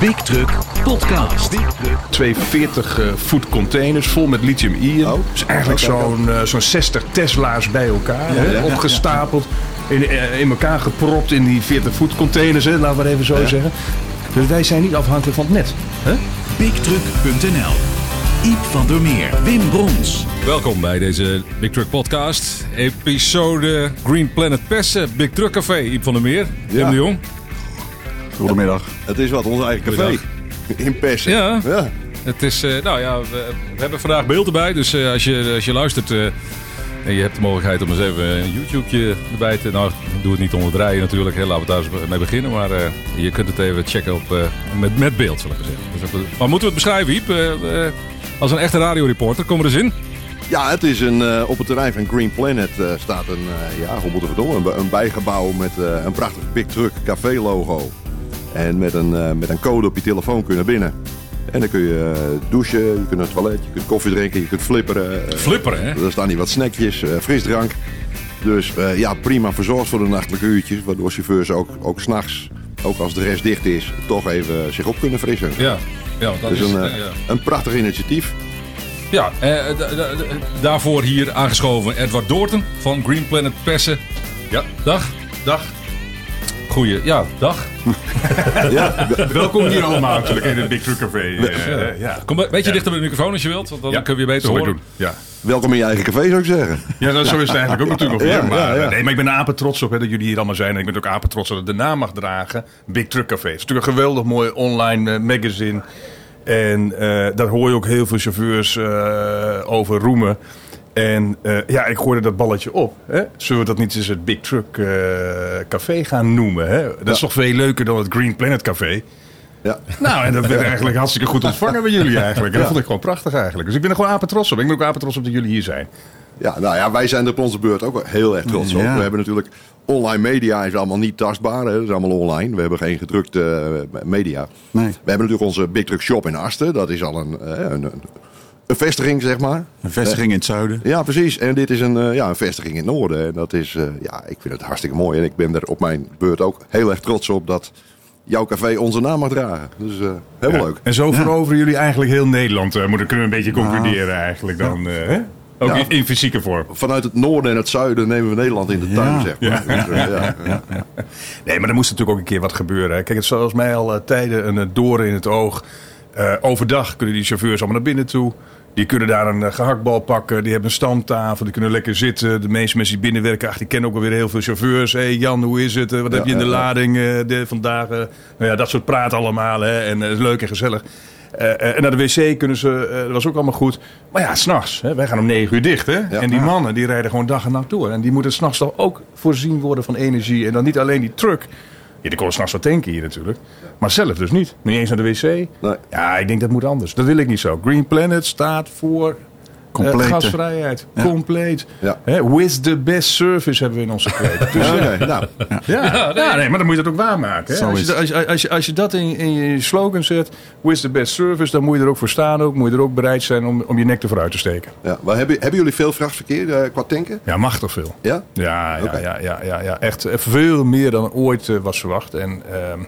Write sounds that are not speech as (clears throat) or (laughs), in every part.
Big Truck Podcast. Twee 40 eh, voet containers vol met lithium-ion. Oh. Dus eigenlijk zo'n eh, zo'n 60 Tesla's bij elkaar. hè, ja, opgestapeld. In, eh, in elkaar gepropt in die 40 voet containers. Hè, laten we het even zo zeggen. Dus wij zijn niet afhankelijk van het net. Hè? BigTruck.nl. Iep van der Meer, Wim Brons. Welkom bij deze Big Truck Podcast. Episode Green Planet Pessen, Big Truck Café. Iep van der Meer, Wim de Jong. Goedemiddag. Het is wat, ons eigen café. (laughs) In Persen. Ja. ja. Het is, eh, nou ja, we, we hebben vandaag beeld erbij. Dus eh, als, je, als je luistert eh, en je hebt de mogelijkheid om eens even een YouTube erbij te... Nou, doe het niet onder het rijden natuurlijk. Hè. Laten we daar mee beginnen. Maar je kunt het even checken op, met, met beeld, zal ik maar zeggen. Dus, maar moeten we het beschrijven, Iep? Als een echte radioreporter, kom er eens in. Ja, het is een, op het terrein van Green Planet staat een, eh, ja? Een, een bijgebouw met een prachtig Big Truck café logo. En met een, eh, met een code op je telefoon kun je naar binnen. En dan kun je eh, douchen, je kunt naar het toilet, je kunt koffie drinken, je kunt flipperen. eh, Flipperen, hè? Er staan hier wat snackjes, frisdrank. Dus eh, ja, prima verzorgd voor de nachtelijke uurtjes. Waardoor chauffeurs ook, ook s'nachts, ook als de rest dicht is, toch even zich op kunnen frissen. Ja, ja dat Dus is... een, ja. een prachtig initiatief. Ja, eh, daarvoor hier aangeschoven Edward Doorten van Green Planet Persen. Ja, dag. Dag. Goeie, ja, dag. (laughs) Ja, Welkom hier allemaal natuurlijk in het Big Truck Café. eh, ja. Kom een beetje dichter bij de microfoon als je wilt, want dan Ja, we je beter zal ik horen. doen. Ja. welkom in je eigen café zou ik zeggen. Ja, dat, zo is het eigenlijk ook natuurlijk weer. Maar, ja, ja. Nee, maar ik ben er apen trots op hè, dat jullie hier allemaal zijn. En ik ben ook apen trots dat het de naam mag dragen. Big Truck Café. Het is natuurlijk een geweldig mooi online eh, magazine. En eh, daar hoor je ook heel veel chauffeurs eh, over roemen. En eh, ja, ik gooide dat balletje op. Hè? Zullen we dat niet eens het Big Truck eh, Café gaan noemen? Hè? Dat is toch veel leuker dan het Green Planet Café? Ja. Nou, en dat werd eigenlijk hartstikke goed ontvangen bij jullie eigenlijk. En dat vond ik gewoon prachtig eigenlijk. Dus ik ben er gewoon apen trots op. Ik ben ook apen trots op dat jullie hier zijn. ja, nou ja, wij zijn er op onze beurt ook wel heel erg trots op. Ja. We hebben natuurlijk online media is allemaal niet tastbaar. Hè. Dat is allemaal online. We hebben geen gedrukte eh, media. Nee. We hebben natuurlijk onze Big Truck Shop in Asten. Dat is al een, een, een, een vestiging, zeg maar. Een vestiging in het zuiden. Ja, precies. En dit is een, eh, ja, een vestiging in het noorden. En dat is, eh, ja, ik vind het hartstikke mooi. En ik ben er op mijn beurt ook heel erg trots op dat jouw café onze naam mag dragen. Dus eh helemaal Ja. leuk. En zo veroveren jullie eigenlijk heel Nederland. eh moeten kunnen we een beetje concluderen eigenlijk dan. eh, hè? Ook Ja. in, in fysieke vorm. Vanuit het noorden en het zuiden nemen we Nederland in de tuin, Ja. zeg maar. Dus, eh, ja, ja. Nee, maar er moest natuurlijk ook een keer wat gebeuren. hè. Kijk, het is zoals mij al tijden een doorn in het oog. Eh, overdag kunnen die chauffeurs allemaal naar binnen toe. Die kunnen daar een eh, gehaktbal pakken. Die hebben een standtafel. Die kunnen lekker zitten. De meeste mensen die binnenwerken, ach, die kennen ook alweer heel veel chauffeurs. Hé hey Jan, hoe is het? Eh, Wat heb je in de ja, ja. lading eh, de, vandaag? nou ja, dat soort praat allemaal. Hè? En is leuk en gezellig. En naar de wc kunnen ze, dat was ook allemaal goed. Maar ja, s'nachts. Wij gaan om negen uur dicht. Hè? En die mannen die rijden gewoon dag en nacht door. En die moeten s'nachts toch ook voorzien worden van energie. En dan niet alleen die truck. Ja, die kon s'nachts wat tanken hier natuurlijk. Maar zelf dus niet. Niet eens naar de wc. Nee. Ja, ik denk dat moet anders. Dat wil ik niet zo. Green Planet staat voor Complete. eh, gasvrijheid. Compleet. Ja. Hè, with the best service hebben we in onze kreet. (laughs) Dus, Ja, nou, ja, ja, nee. maar dan moet je dat ook waarmaken. Hè? Als, je, als, je, als, je, als je dat in, in je slogan zet, with the best service, dan moet je er ook voor staan. Ook, moet je er ook bereid zijn om, om je nek ervoor uit te steken. ja. Maar hebben, hebben jullie veel vrachtverkeer eh, qua tanken? Ja, machtig veel. Ja? Ja, ja, ja, ja, ja, ja, echt veel meer dan ooit eh, was verwacht. En ehm,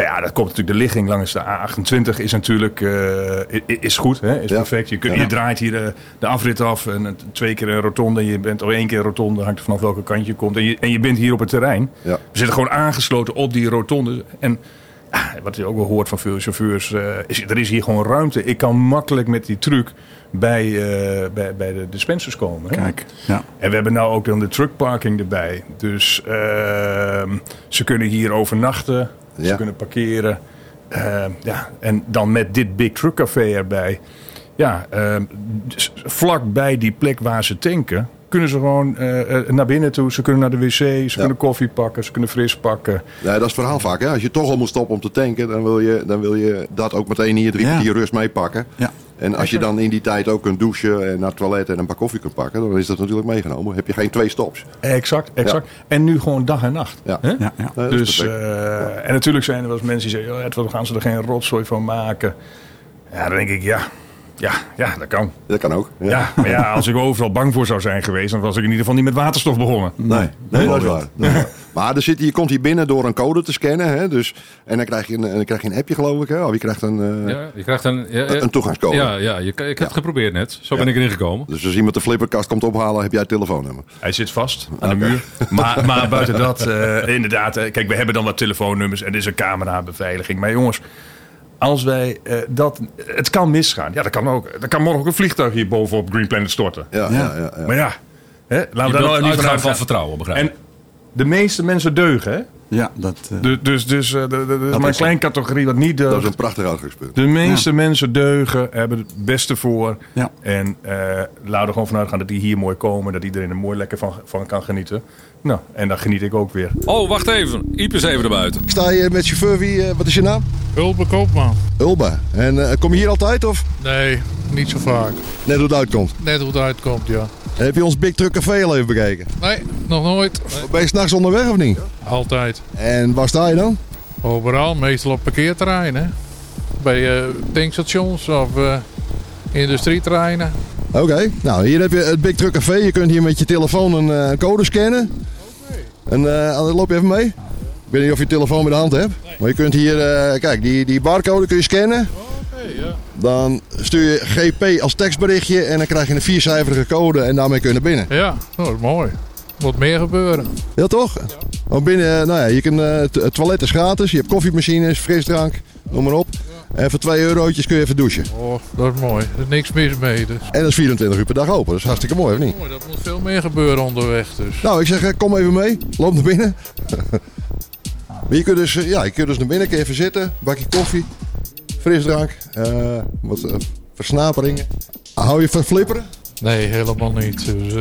ja, ja, dat komt natuurlijk. De ligging langs de A28 is natuurlijk eh, is goed, hè? is Ja. perfect. Je, kunt, Ja. je draait hier de afrit af en twee keer een rotonde. En je bent of één keer een rotonde, hangt er vanaf welke kant je komt. En je, en je bent hier op het terrein. Ja. We zitten gewoon aangesloten op die rotonde. En ah, wat je ook wel hoort van veel chauffeurs, eh, is, er is hier gewoon ruimte. Ik kan makkelijk met die truck bij, eh, bij, bij de dispensers komen. hè? Kijk, ja. En we hebben nou ook dan de truckparking erbij. Dus ehm, ze kunnen hier overnachten. Ze Ja. kunnen parkeren. Ehm, ja, en dan met dit Big Truck Café erbij. Ja, ehm, dus vlak bij die plek waar ze tanken... kunnen ze gewoon eh, eh, naar binnen toe. Ze kunnen naar de wc, ze kunnen koffie pakken, ze kunnen fris pakken. Ja, dat is het verhaal vaak. Hè? Als je toch al moet stoppen om te tanken, dan wil je, dan wil je dat ook meteen hier drie Ja. kwartier rust meepakken. Ja. En als je dan in die tijd ook kunt douchen en naar het toilet en een paar koffie kunt pakken, dan is dat natuurlijk meegenomen. Heb je geen twee stops. Exact, exact. En nu gewoon dag en nacht. Ja. Hè? Ja, ja. Dus, eh, en natuurlijk zijn er wel eens mensen die zeggen: "Oh, Edward, gaan ze er geen rotzooi van maken? Ja, dan denk ik, ja. Ja, ja, dat kan. Dat kan ook. Ja, maar ja, als ik overal bang voor zou zijn geweest, dan was ik in ieder geval niet met waterstof begonnen. Nee, nee dat is waar. Dat is waar. (laughs) Maar er zit, je komt hier binnen door een code te scannen. Hè, dus, en dan krijg, je een, dan krijg je een appje, geloof ik. Hè, of je krijgt een, eh, Ja, je krijgt een, ja, ja. een toegangscode. Ja, ja je, ik heb het geprobeerd net. Zo ben ik erin gekomen. Dus als iemand de flipperkast komt ophalen, heb jij het telefoonnummer. Hij zit vast aan de muur. Maar, maar (laughs) buiten dat, eh, inderdaad. eh, kijk, we hebben dan wat telefoonnummers en er is een camerabeveiliging. Maar jongens, als wij eh, dat. Het kan misgaan. Ja, dat kan ook. Er kan morgen ook een vliegtuig hier bovenop Green Planet storten. Ja, ja. Ja, ja, Maar ja, hè, laten we daar nou niet van uitgaan van uitgaan. vertrouwen, begrijp ik. De meeste mensen deugen, hè? Ja, dat... eh, Dus, dus, dus er is maar een kleine categorie wat niet Dat is deugt. een prachtig uitgangspunt. De meeste mensen deugen, hebben het beste voor. Ja. En eh laten er gewoon vanuit gaan dat die hier mooi komen. Dat iedereen er mooi lekker van, van kan genieten. Nou, en dan geniet ik ook weer. Oh, wacht even. Iep is even erbuiten. Sta je met chauffeur, wie, eh, wat is je naam? Ulbe Koopman. Ulba. En eh, kom je hier altijd of Nee, niet zo vaak. net hoe het uitkomt? Net hoe het uitkomt, ja. Heb je ons Big Truck Café al even bekeken? Nee, nog nooit. Ben je s'nachts onderweg of niet? Altijd. En waar sta je dan? Overal, meestal op parkeerterreinen. Bij eh, tankstations of eh, industrieterreinen. Oké, nou hier heb je het Big Truck Café. Je kunt hier met je telefoon een eh, code scannen. En eh, dan loop je even mee. Ik weet niet of je je telefoon bij de hand hebt. Maar je kunt hier, kijk, die, die barcode kun je scannen. Ja. Dan stuur je GP als tekstberichtje en dan krijg je een viercijferige code en daarmee kun je naar binnen. Ja, oh, dat is mooi. Moet meer gebeuren. Ja toch? Want binnen, eh, nou ja, je kunt, het toilet is gratis, je hebt koffiemachines, frisdrank, noem maar op. En voor 2 eurotjes kun je even douchen. Oh, dat is mooi. Er is niks mis mee. Dus. En dat is 24 uur per dag open, dat is hartstikke mooi, of niet? Mooi, dat moet veel meer gebeuren onderweg. Dus. Nou, ik zeg, eh, kom even mee. Loop naar binnen. (laughs) Je kunt dus, ja, je kunt dus naar binnen, kun even zitten. Bakje koffie, frisdrank, eh, wat eh, versnaperingen. Hou je van flipperen? Nee, helemaal niet. Dus,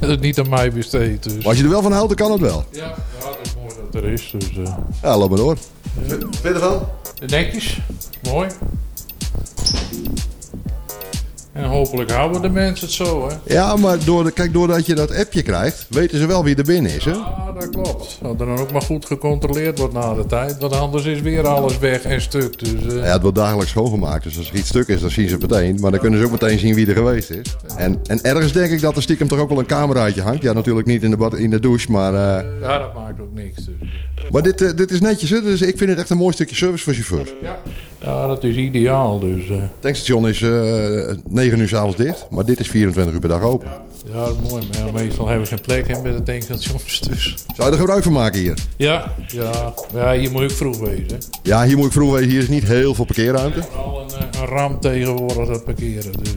is (laughs) niet aan mij besteed. Dus. Maar als je er wel van houdt, dan kan het wel. Ja, ja, dat is mooi dat er is. Dus. Ja, loop maar door. Je ervan? Netjes, mooi. En hopelijk houden de mensen het zo, hè? Ja, maar door de, kijk, doordat je dat appje krijgt, weten ze wel wie er binnen is. Hè? Ja, dat klopt. Dat er dan ook maar goed gecontroleerd wordt na de tijd. Want anders is weer alles weg en stuk. Dus, eh, Ja, het wordt dagelijks schoongemaakt, dus als er iets stuk is, dan zien ze het meteen. Maar dan kunnen ze ook meteen zien wie er geweest is. En, en ergens denk ik dat er stiekem toch ook wel een cameraatje hangt. Ja, natuurlijk niet in de, bad, in de douche, maar, eh, ja, dat maakt ook niks. Dus. Maar dit, eh, dit is netjes. Hè? Dus ik vind het echt een mooi stukje service voor chauffeurs. Ja. ja, dat is ideaal. Dus, eh, Het tankstation is eh 9 uur s'avonds dicht, maar dit is 24 uur per dag open. ja, dat is mooi. Maar ja, meestal hebben we geen plek hè, met de tankstations. Dus. Zou je er gebruik van maken hier? Ja, ja, ja, hier moet ik vroeg wezen. Ja, hier moet ik vroeg weten, hier is niet heel veel parkeerruimte. Vooral een, een ramp tegenwoordig dat parkeren. Dus,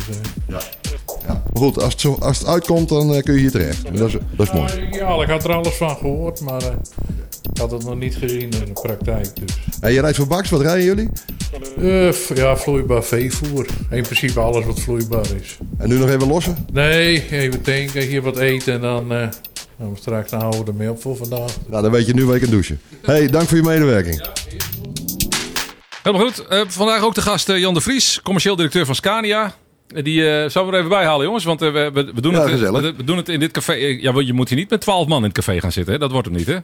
eh. Maar goed, als het, zo, als het uitkomt, dan eh, kun je hier terecht. En dat, is, dat is mooi. Ja, ik had er alles van gehoord, maar eh, ik had het nog niet gezien in de praktijk. Dus. En je rijdt voor Baks, wat rijden jullie? Eh, ja, vloeibaar veevoer. In principe alles wat vloeibaar is. En nu nog even lossen? Nee, even tanken, hier wat eten en dan we straks dan houden we ermee op voor vandaag. Nou, dan weet je nu waar je kan douchen. hey, dank voor je medewerking. Helemaal goed. Vandaag ook de gast Jan de Vries, commercieel directeur van Scania. Eh, Die eh zouden we er even bij halen, jongens. Want eh, we, we, doen Ja, het, eh, we, we doen het in dit café. eh, Ja, je moet hier niet met twaalf man in het café gaan zitten. Hè? Dat wordt hem niet, hè?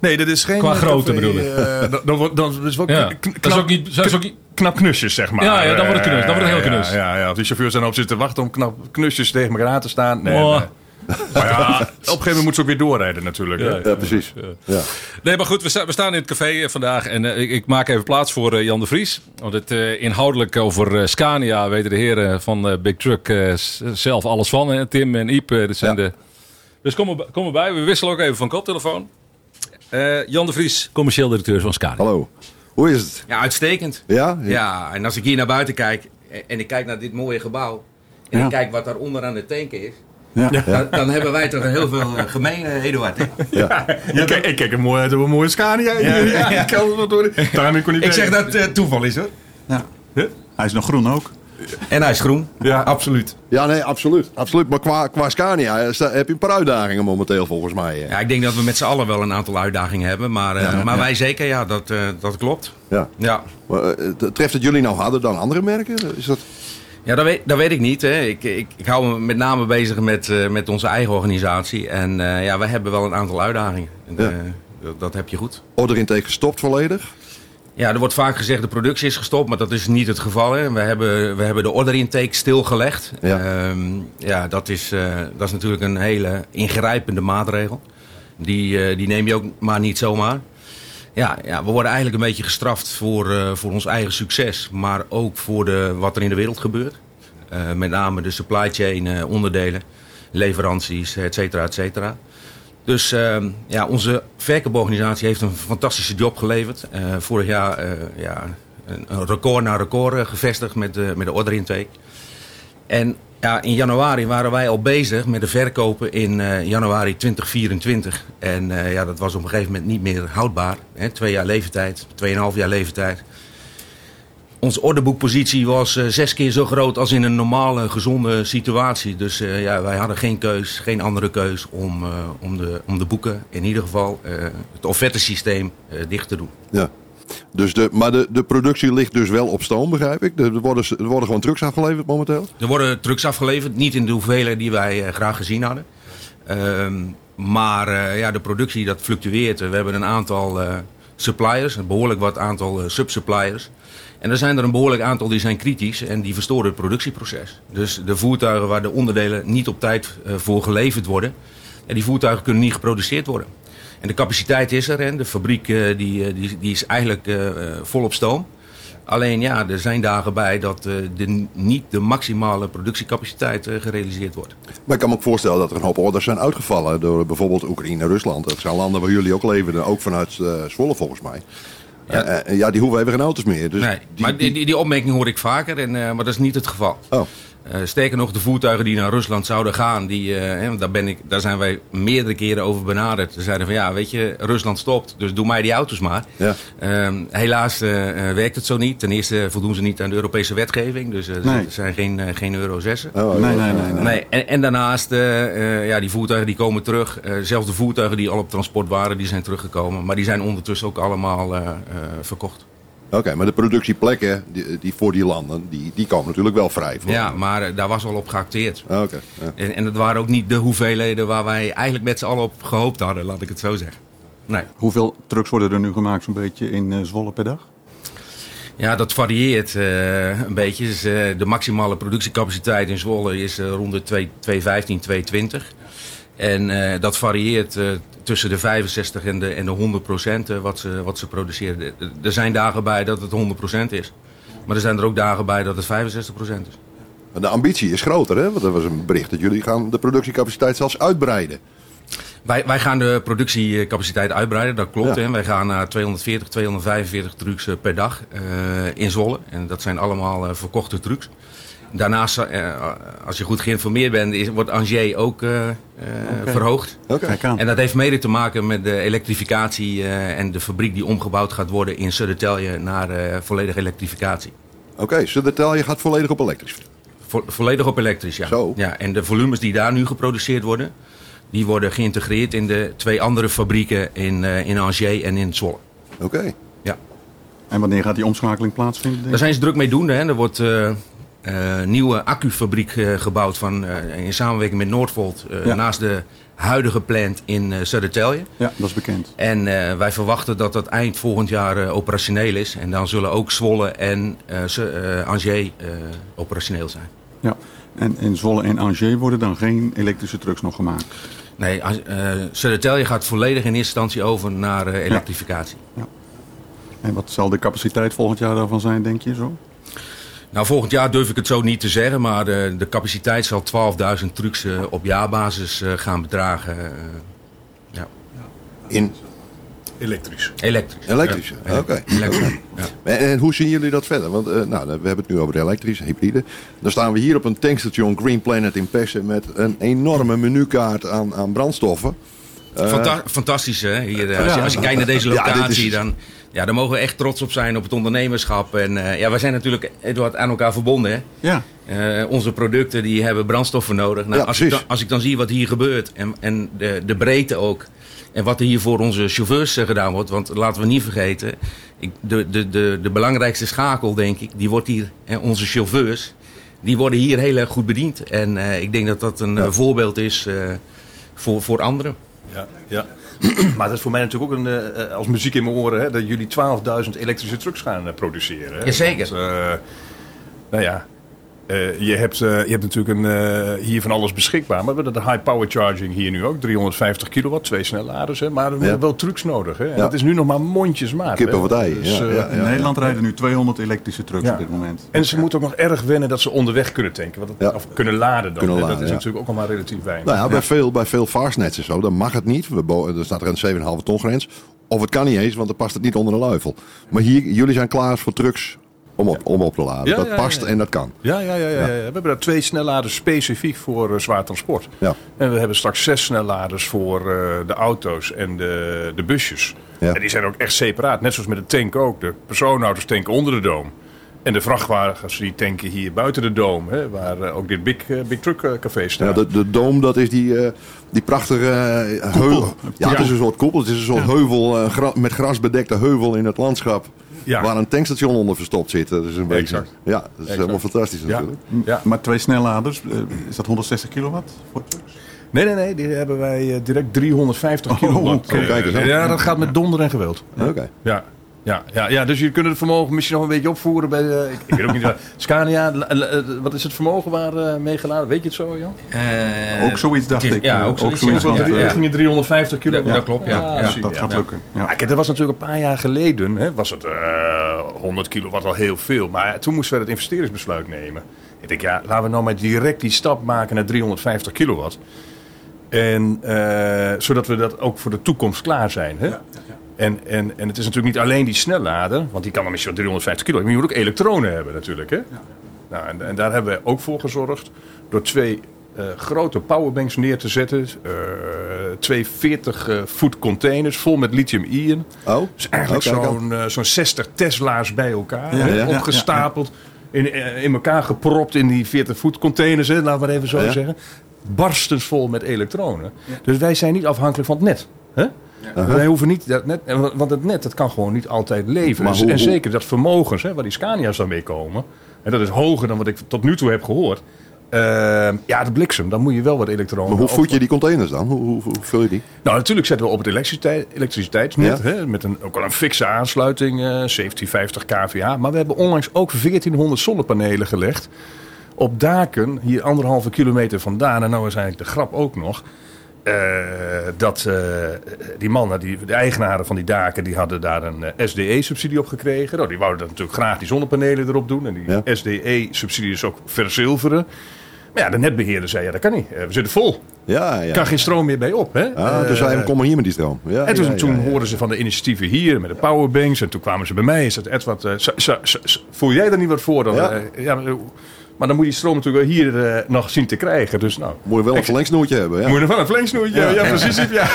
Nee, dat is geen... Qua eh, grootte bedoel ik. eh, wordt- dat is wel Ja. kn- kn- Dat is ook niet- dat is ook niet- knap knusjes, zeg maar. Ja, ja, dan wordt het knus, dan wordt het heel Eh, knus. Ja, ja, ja. Die chauffeurs dan op zitten te wachten om knap knusjes tegen elkaar aan te staan. Nee, Oh. nee. Maar ja, op een gegeven moment moeten ze ook weer doorrijden natuurlijk. Ja, precies. Ja. Nee, maar goed, we, sta- we staan in het café eh, vandaag en eh, ik, ik maak even plaats voor eh, Jan de Vries. Want het eh, inhoudelijk over Scania weten de heren van Big Truck zelf alles van. hè. Tim en Iep, dat zijn Ja. de... Dus kom, er, kom erbij, we wisselen ook even van koptelefoon. Eh, Jan de Vries, commercieel directeur van Scania. Hallo. Hoe is het? Ja, uitstekend. Ja? Ja, en als ik hier naar buiten kijk en ik kijk naar dit mooie gebouw en Ja. ik kijk wat daaronder aan de tanken is, Ja. dan, dan hebben wij toch heel veel eh, gemeen, eh, Eduard. hè? Ik kijk, ik kijk een mooie, een mooie Scania. Ja, Ik kon niet Ik zeg dat het toeval is hoor. Ja. Hij is nog groen ook. En hij is groen. Ja, absoluut. Ja, nee, absoluut. absoluut. Maar qua, qua Scania heb je een paar uitdagingen momenteel volgens mij. Ja, ik denk dat we met z'n allen wel een aantal uitdagingen hebben, maar, eh, maar wij zeker, ja, dat, eh, dat klopt. Ja. Ja. Maar, treft het jullie nou harder dan andere merken? Is dat... Ja, dat weet, dat weet ik niet. Hè. Ik, ik, ik hou me met name bezig met, eh, met onze eigen organisatie. En eh, ja, wij hebben wel een aantal uitdagingen. Ja. eh, dat, dat heb je goed. Order intake gestopt volledig? Ja, er wordt vaak gezegd de productie is gestopt, maar dat is niet het geval. Hè. We, hebben, we hebben de order intake stilgelegd. Ja. Ja, ja dat, is, dat is natuurlijk een hele ingrijpende maatregel. Die, die neem je ook maar niet zomaar. Ja, ja, we worden eigenlijk een beetje gestraft voor, eh, voor ons eigen succes, maar ook voor de, wat er in de wereld gebeurt. Eh, met name de supply chain eh, onderdelen, leveranties, et cetera, et cetera. Dus ehm, ja, onze verkooporganisatie heeft een fantastische job geleverd. Vorig jaar ja, een, record na record gevestigd met de, met de order intake. En ja, in januari waren wij al bezig met de verkopen in eh, januari 2024. En eh, ja, dat was op een gegeven moment niet meer houdbaar. Hè? Twee jaar leeftijd, tweeënhalf jaar leeftijd. Onze orderboekpositie was eh, zes keer zo groot als in een normale, gezonde situatie. Dus ja, wij hadden geen keus, geen andere keus om, om, de, om de boeken, in ieder geval het offertesysteem, dicht te doen. Ja. Dus de, maar de, de productie ligt dus wel op stoom, begrijp ik. Er worden, er worden gewoon trucks afgeleverd momenteel. Er worden trucks afgeleverd, niet in de hoeveelheden die wij eh, graag gezien hadden. Ehm, maar eh, ja, de productie dat fluctueert. We hebben een aantal eh, suppliers, een behoorlijk wat aantal subsuppliers. En er zijn er een behoorlijk aantal die zijn kritisch en die verstoren het productieproces. Dus de voertuigen waar de onderdelen niet op tijd voor geleverd worden, die voertuigen kunnen niet geproduceerd worden. En de capaciteit is er en de fabriek eh, die, eh, die, die is eigenlijk eh, vol op stoom. Alleen ja, er zijn dagen bij dat de, niet de maximale productiecapaciteit gerealiseerd wordt. Maar ik kan me ook voorstellen dat er een hoop orders zijn uitgevallen. Door bijvoorbeeld Oekraïne en Rusland. Dat zijn landen waar jullie ook leverden. Ook vanuit Zwolle volgens mij. Ja. Ja. die hoeven even geen auto's meer. Dus nee, maar die, die, die opmerking hoor ik vaker, en, maar dat is niet het geval. Oh, sterker nog, de voertuigen die naar Rusland zouden gaan, die, eh, hè, daar, ben ik, daar zijn wij meerdere keren over benaderd. Ze zeiden van ja, weet je, Rusland stopt, dus doe mij die auto's maar. ja. Ehm, helaas eh, eh, werkt het zo niet. Ten eerste voldoen ze niet aan de Europese wetgeving, dus eh, Nee. er zijn geen, eh, geen Euro 6'en. Oh, Nee, ja. nee, nee. nee. Nee, en, en daarnaast, eh, eh, ja, die voertuigen die komen terug. Eh, zelfs de voertuigen die al op transport waren, die zijn teruggekomen. Maar die zijn ondertussen ook allemaal eh, eh, verkocht. Oké, maar de productieplekken die, die voor die landen, die, die komen natuurlijk wel vrij. Voor. Ja, maar eh, daar was al op geacteerd. Ah, Oké, ja. En, en dat waren ook niet de hoeveelheden waar wij eigenlijk met z'n allen op gehoopt hadden, laat ik het zo zeggen. Nee. Hoeveel trucks worden er nu gemaakt zo'n beetje in eh, Zwolle per dag? Ja, dat varieert eh, een beetje. Dus, de maximale productiecapaciteit in Zwolle is eh, rond de 2 215, 220. En eh, dat varieert eh, tussen de 65 en de, en de 100 procent eh, wat, ze, wat ze produceren. Er- zijn dagen bij dat het 100 procent is. Maar er zijn er ook dagen bij dat het 65 procent is. De ambitie is groter, hè? Want er was een bericht dat jullie gaan de productiecapaciteit zelfs uitbreiden. Wij, wij gaan de productiecapaciteit uitbreiden, dat klopt. Ja. Hè. Wij gaan naar 240, 245 trucks per dag in Zwolle. En dat zijn allemaal verkochte trucks. Daarnaast, eh, als je goed geïnformeerd bent, is, wordt Angers ook eh, eh, verhoogd. En dat heeft mede te maken met de elektrificatie eh, en de fabriek die omgebouwd gaat worden in Södertälje naar eh, volledige elektrificatie. Oké, Södertälje je gaat volledig op elektrisch. Vo- volledig op elektrisch, ja. Zo. ja. En de volumes die daar nu geproduceerd worden, die worden geïntegreerd in de twee andere fabrieken in, eh, in Angers en in Zwolle. Oké. Ja. En wanneer gaat die omschakeling plaatsvinden? Daar zijn ze druk mee doen. Hè. Er wordt nieuwe accufabriek eh, gebouwd van, eh, in samenwerking met Noordvolt eh, Ja. naast de huidige plant in eh Södertälje. Ja, dat is bekend. En eh, wij verwachten dat dat eind volgend jaar eh, operationeel is. En dan zullen ook Zwolle en eh eh, Angers eh, operationeel zijn. Ja. En in Zwolle en Angers worden dan geen elektrische trucks nog gemaakt. Nee, eh Södertälje gaat volledig in eerste instantie over naar eh, elektrificatie. En wat zal de capaciteit volgend jaar daarvan zijn, denk je zo? Nou, volgend jaar durf ik het zo niet te zeggen, maar de, de capaciteit zal 12.000 trucks eh, op jaarbasis eh, gaan bedragen. eh, ja. In Elektrisch. Elektrisch. elektrische. Ja, Oké. elektrisch. Ja. En, en hoe zien jullie dat verder? Want eh, nou, we hebben het nu over de elektrische, hybride. Dan staan we hier op een tankstation Green Planet in Pessen met een enorme menukaart aan, aan brandstoffen. Eh, Fanta- fantastisch hè. Hier, eh, als, je, als je kijkt naar deze Ja, locatie, is- dan, ja, dan mogen we echt trots op zijn op het ondernemerschap. En eh, ja, wij zijn natuurlijk, Eduard, aan elkaar verbonden. Hè. Ja. Eh, onze producten die hebben brandstoffen nodig. Nou, Ja, als, ik dan, als ik dan zie wat hier gebeurt en, en de, de breedte ook. En wat er hier voor onze chauffeurs eh, gedaan wordt. Want laten we niet vergeten, ik, de, de, de, de belangrijkste schakel denk ik, die wordt hier, eh, onze chauffeurs, die worden hier heel erg goed bediend. En eh, ik denk dat dat een voorbeeld is eh, voor, voor anderen. Ja, ja. (clears throat) maar dat is voor mij natuurlijk ook een, eh, als muziek in mijn oren... Hè, dat jullie 12.000 elektrische trucks gaan eh, produceren. Hè? Jazeker. Want, eh, nou ja, eh, je, hebt, eh, je hebt natuurlijk een, eh, hier van alles beschikbaar. Maar we hebben de high power charging hier nu ook. 350 kilowatt, twee snelladers. Hè? Maar we hebben wel trucks nodig. Hè? En Ja. dat is nu nog maar mondjesmaat. Kippen wat ei, Dus, ja, ja, In Nederland rijden nu 200 elektrische trucks Ja. op dit moment. En ze moeten ook nog erg wennen dat ze onderweg kunnen tanken. Want. Of kunnen laden dan. Kunnen hè. laden, dat is ja. natuurlijk ook allemaal relatief weinig. Nou ja, bij veel, bij veel fastnets en zo, dan mag het niet. We er staat er een 7,5 ton grens. Of het kan niet eens, want dan past het niet onder de luifel. Maar hier, jullie zijn klaar voor trucks om op, om op te laden. Ja, dat ja, past ja. en dat kan. Ja, ja, ja, ja, ja. We hebben daar twee snelladers specifiek voor eh, zwaar transport. Ja. En we hebben straks zes snelladers voor eh, de auto's en de, de busjes. Ja. En die zijn ook echt separaat. Net zoals met de tank ook. De personenauto's tanken onder de doom. En de vrachtwagens die tanken hier buiten de doom. Hè, waar eh, ook dit Big, big Truck Café staat. Ja, de, de doom, dat is die, die prachtige heuvel. Ja, het is een soort koepel. Het is een soort heuvel, gra- met gras bedekte heuvel in het landschap. Ja. Waar een tankstation onder verstopt zit. Dat is een beetje, Exact. Ja, dat is Exact. helemaal fantastisch natuurlijk. Ja. Maar twee snelladers, eh, is dat 160 kilowatt voor trucks? Nee, nee, nee. Die hebben wij eh, direct 350 kilowatt. oké. Eh, Kijk eens aan. ja, dat gaat met donder en geweld. Oké. Ja. Ja, ja, ja, dus jullie kunnen het vermogen misschien nog een beetje opvoeren bij. eh, ik, ik weet ook niet. waar- (laughs) Scania, eh, wat is het vermogen waar eh meegeladen? Weet je het zo, Jan? Eh, Ook zoiets dacht is- ik, Ja, ook ook zoiets. zoiets, ja. want, Ja, ja. Ging je 350 kilo? Ja, dat klopt, ja. Ja, dat gaat ja. lukken. Ja. Ja, kijk, dat was natuurlijk een paar jaar geleden. Hè, was het eh 100 kilowatt al heel veel. Maar toen moesten we het investeringsbesluit nemen. Ik denk, ja, laten we nou maar direct die stap maken naar 350 kilowatt. En, eh, zodat we dat ook voor de toekomst klaar zijn. Hè? En, en, en het is natuurlijk niet alleen die snellader, want die kan dan misschien wel 350 kilo. Maar je moet ook elektronen hebben natuurlijk. Hè? Nou, en, en daar hebben we ook voor gezorgd door twee eh, grote powerbanks neer te zetten. eh, twee 40 eh, voet containers vol met lithium-ion. Oh, Dus eigenlijk Oh, zo'n zo'n 60 Tesla's bij elkaar. Ja, hè, ja, ja, opgestapeld. In, in elkaar gepropt in die 40 voet containers. Hè, laat maar even zo Ja. zeggen. Barstens vol met elektronen. Dus wij zijn niet afhankelijk van het net. Hè? Wij hoeven niet dat net, want het net dat kan gewoon niet altijd. Maar Dus- hoe- en zeker dat vermogens, hè, waar die Scania's dan mee komen. En dat is hoger dan wat ik tot nu toe heb gehoord. Eh, ja, de bliksem, dan moet je wel wat elektronen. Maar hoe voed je die containers dan? Hoe, hoe, hoe vul je die? nou, natuurlijk zetten we op het elektriciteit, elektriciteitsnet. Ja. Hè, met een, ook al een fikse aansluiting, eh 1750 kVA. Maar we hebben onlangs ook 1400 zonnepanelen gelegd. Op daken, hier anderhalve kilometer vandaan. En nou is eigenlijk de grap ook nog. Eh, dat eh, die mannen, die, de eigenaren van die daken, die hadden daar een eh, SDE-subsidie op gekregen. Nou, die wouden natuurlijk graag die zonnepanelen erop doen. En die Ja. SDE-subsidie is ook verzilveren. Maar ja, de netbeheerder zei, ja dat kan niet. We zitten vol. Ja, ja. Er kan geen stroom meer bij op. Hè? Ah, toen Eh, zei we, kom maar hier met die stroom. Ja, en toen, ja, toen hoorden ze van de initiatieven hier met de powerbanks. En toen kwamen ze bij mij. Is dat Edward, voel jij daar niet wat voor? Dan, Ja. Ja, maar, dan moet je die stroom natuurlijk wel hier eh, nog zien te krijgen. Dus nou, Moet je wel een verlengsnoertje hebben. Ja. moet je van een flanksnoertje. Ja, ja, precies. Ja.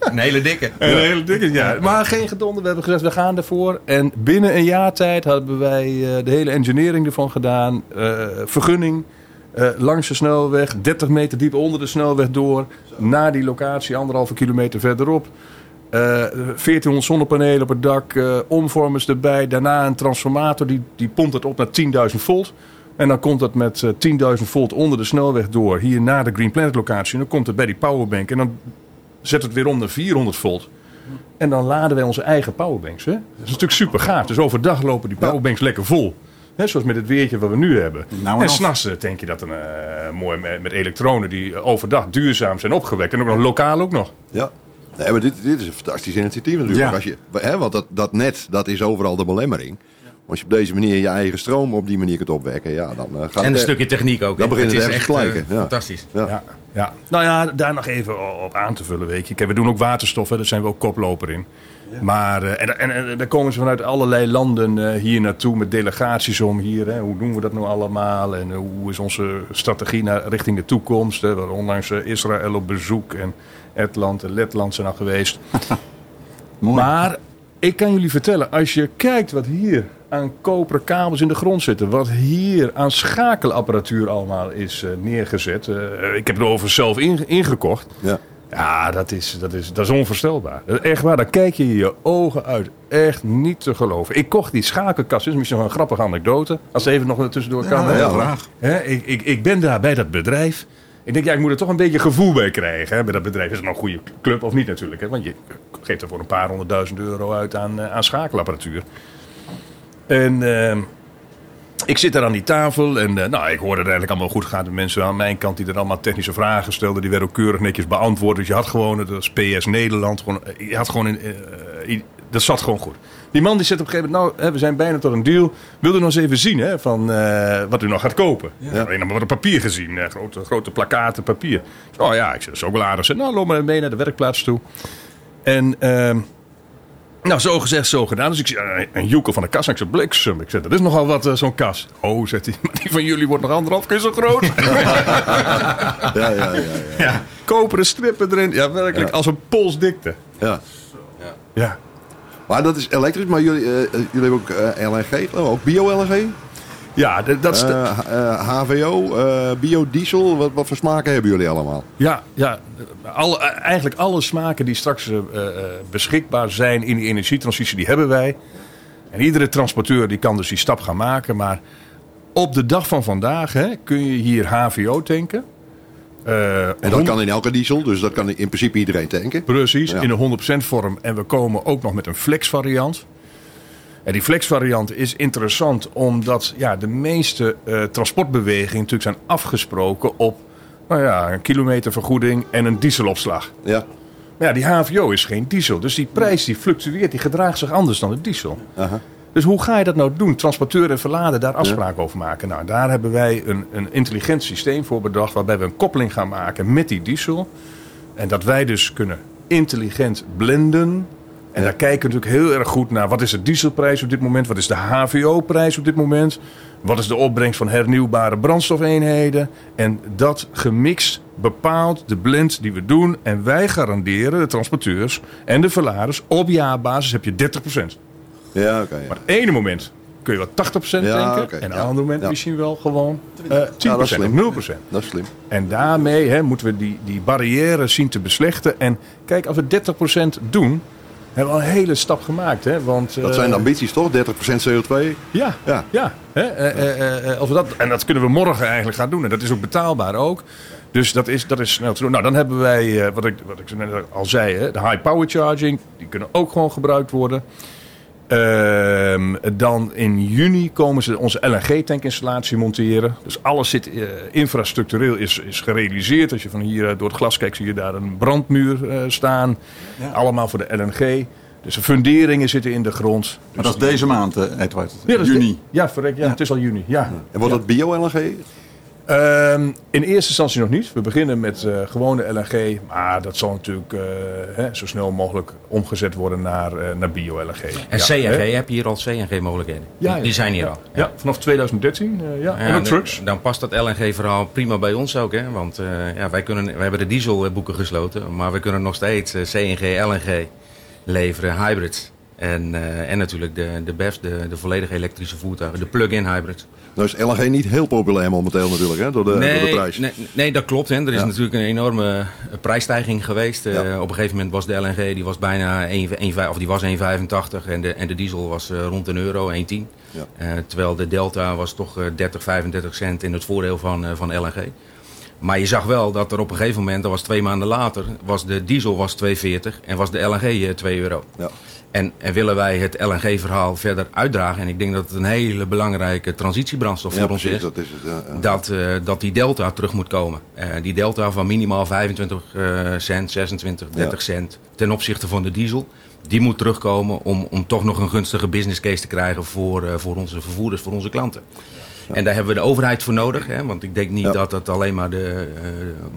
Een hele dikke. Een hele dikke, ja. Maar geen gedonder. We hebben gezegd, we gaan ervoor. En binnen een jaar tijd hebben wij eh, de hele engineering ervan gedaan. Eh, vergunning. eh, langs de snelweg, 30 meter diep onder de snelweg door. Naar die locatie, anderhalve kilometer verderop. Eh 1400 zonnepanelen op het dak, eh, omvormers erbij. Daarna een transformator, die, die pompt het op naar 10.000 volt. En dan komt het met eh, 10.000 volt onder de snelweg door. Hier naar de Green Planet locatie. En dan komt het bij die powerbank. En dan zet het weer om naar 400 volt. En dan laden wij onze eigen powerbanks. Hè? Dat is natuurlijk super gaaf. Dus overdag lopen die powerbanks lekker vol. Hè, zoals met het weertje wat we nu hebben. Nou en en s'nachts eh, denk je dat een, eh, mooi met, met elektronen die eh, overdag duurzaam zijn opgewekt. En ook nog lokaal ook nog. Ja. Nee, maar dit, dit is een fantastisch initiatief natuurlijk. Ja. Als je, hè, want dat, dat net, dat is overal de belemmering. Als je op deze manier je eigen stroom op die manier kunt opwekken, ja, dan eh, gaat En een het- stukje techniek ook. Dan begint het echt te eh, ja. fantastisch. Ja. Ja, ja. Nou ja, daar nog even op aan te vullen. Weet je. Kijk, we doen ook waterstof, hè. daar zijn we ook koploper in. Maar, eh, en, en, en daar komen ze vanuit allerlei landen eh, hier naartoe met delegaties om hier. Hè. Hoe doen we dat nou allemaal? En hoe is onze strategie naar, richting de toekomst? Hè. We hadden onlangs Israël op bezoek en Estland en Letland zijn al geweest. (laughs) Maar ik kan jullie vertellen, als je kijkt wat hier aan koperen kabels in de grond zitten, wat hier aan schakelapparatuur allemaal is eh, neergezet. eh, ik heb het over zelf in- ingekocht. Ja. Ja, dat is, dat, is, dat is onvoorstelbaar. Dat is Echt waar, daar kijk je je ogen uit. Echt niet te geloven. Ik kocht die schakelkast. Dit is misschien wel een grappige anekdote. Als het even nog tussendoor kan. Ja, graag. Hè, ik, ik, ik ben daar bij dat bedrijf. Ik denk, ja, ik moet er toch een beetje gevoel bij krijgen. Hè? Bij dat bedrijf is het nou een goede club of niet natuurlijk. Hè? Want je geeft er voor een paar honderdduizend euro uit aan, eh, aan schakelapparatuur. En ehm, ik zit daar aan die tafel en eh, nou, ik hoorde het eigenlijk allemaal goed gaan. De mensen aan mijn kant die er allemaal technische vragen stelden, die werden ook keurig netjes beantwoord. Dus je had gewoon, dat was PS Nederland, gewoon, eh, je had gewoon, in, eh, dat zat gewoon goed. Die man die zit op een gegeven moment, nou, we zijn bijna tot een deal. Wil u nog eens even zien hè, van wat u nog gaat kopen? Ja. Alleen nog maar wat papier gezien, grote, grote plakaten papier. Oh ja, ik zeg, dat is ook wel aardig. Zeg, Nou, loop maar mee naar de werkplaats toe. En ehm, nou, zo gezegd, zo gedaan. Dus ik zie eh, een joekel van de kas. En ik zeg, bliksem. Ik zeg, dat is nogal wat, eh, zo'n kas. Oh, zegt hij, (laughs) maar die van jullie wordt nog anderhalf keer zo groot. (laughs) Ja, ja, ja. ja. ja. Koperen strippen erin. Ja, werkelijk, als een polsdikte. ja. Ja. Maar dat is elektrisch, maar jullie, eh, jullie hebben ook eh, LNG, geloof ik, ook bio-LNG? Ja, dat is... de- Eh, h- eh, HVO, eh, biodiesel, wat, wat voor smaken hebben jullie allemaal? Ja, ja alle, eigenlijk alle smaken die straks beschikbaar zijn in die energietransitie, die hebben wij. En iedere transporteur die kan dus die stap gaan maken. Maar op de dag van vandaag hè, kun je hier HVO tanken. En dat kan in elke diesel, dus dat kan in principe iedereen tanken. Precies, Ja. in een 100% vorm. En we komen ook nog met een flex variant. En die flex variant is interessant omdat ja, de meeste eh, transportbewegingen natuurlijk zijn afgesproken op nou ja, een kilometervergoeding en een dieselopslag. Ja, Maar ja, die HVO is geen diesel. Dus die prijs die fluctueert, die gedraagt zich anders dan de diesel. aha. Dus hoe ga je dat nou doen? Transporteur en verladen, daar afspraken over maken. Nou, daar hebben wij een, een intelligent systeem voor bedacht... waarbij we een koppeling gaan maken met die diesel. En dat wij dus kunnen intelligent blenden. En daar kijken we natuurlijk heel erg goed naar... wat is de dieselprijs op dit moment? Wat is de HVO-prijs op dit moment? Wat is de opbrengst van hernieuwbare brandstofeenheden? En dat gemixt bepaalt de blend die we doen. En wij garanderen, de transporteurs en de verladers... op jaarbasis heb je 30%. Ja, oké. ja. Maar het ene moment kun je wel 80% Ja, denken. en het ja. andere moment Ja. misschien wel gewoon eh 10% Ja, dat is of slim. 0%. Dat is slim. En daarmee hè, moeten we die, die barrière zien te beslechten. En kijk, als we 30% doen, hebben we al een hele stap gemaakt. Hè? Want, Dat eh, zijn de ambities toch? 30% CO2? Ja, ja. Ja. Hè? eh, eh, eh, als we dat, en dat kunnen we morgen eigenlijk gaan doen. En dat is ook betaalbaar ook. Dus dat is, dat is snel te doen. Nou, dan hebben wij, eh, wat, ik, wat ik net al zei, hè, de high power charging. Die kunnen ook gewoon gebruikt worden. Ehm, dan in juni komen ze onze LNG-tankinstallatie monteren. Dus alles zit eh, infrastructureel is, is gerealiseerd. Als je van hier eh, door het glas kijkt, zie je daar een brandmuur eh, staan. Allemaal voor de LNG. Dus de funderingen zitten in de grond. Maar dat is deze maand, Edward. Ja, Juni. de- ja, verrek, ja, het is al juni. Ja. En wordt dat bio-LNG? Ehm, in eerste instantie nog niet. We beginnen met eh, gewone LNG. Maar dat zal natuurlijk eh, hè, zo snel mogelijk omgezet worden naar, eh, naar bio-LNG. En Ja, CNG, hè? heb je hier al CNG-mogelijkheden? Ja, die, zijn hier al. Ja, vanaf 2013. eh, ja. en ook trucks. Dan, past dat LNG-verhaal prima bij ons ook. Hè? Want ja, wij, kunnen, wij hebben de dieselboeken gesloten. Maar we kunnen nog steeds CNG, LNG leveren, hybrids. En, eh, en natuurlijk de, de BEV's, de, de volledig elektrische voertuigen, de plug-in hybrids. Nou is LNG niet heel populair momenteel natuurlijk, hè, door de, door de prijs. nee, nee, dat klopt. Hè. Er is Ja. natuurlijk een enorme eh, prijsstijging geweest. Eh. Op een gegeven moment was de LNG die was bijna 1, 1, of die was 1,85 en de, en de diesel was rond een euro, 1,10. Ja. Terwijl de delta was toch eh, 30, 35 cent in het voordeel van, van LNG. Maar je zag wel dat er op een gegeven moment, dat was twee maanden later, was de diesel was 2,40 en was de LNG eh, 2 euro. Ja. En, en willen wij het LNG-verhaal verder uitdragen, en ik denk dat het een hele belangrijke transitiebrandstof Ja, voor ons is dat is het. ja, ja. dat, eh, dat die delta terug moet komen. Eh, die delta van minimaal 25 eh, cent, 26, 30 cent ten opzichte van de diesel. Die moet terugkomen om, om toch nog een gunstige business case te krijgen voor, voor onze vervoerders, voor onze klanten. En daar hebben we de overheid voor nodig. Hè? Want ik denk niet Ja. dat het alleen maar de,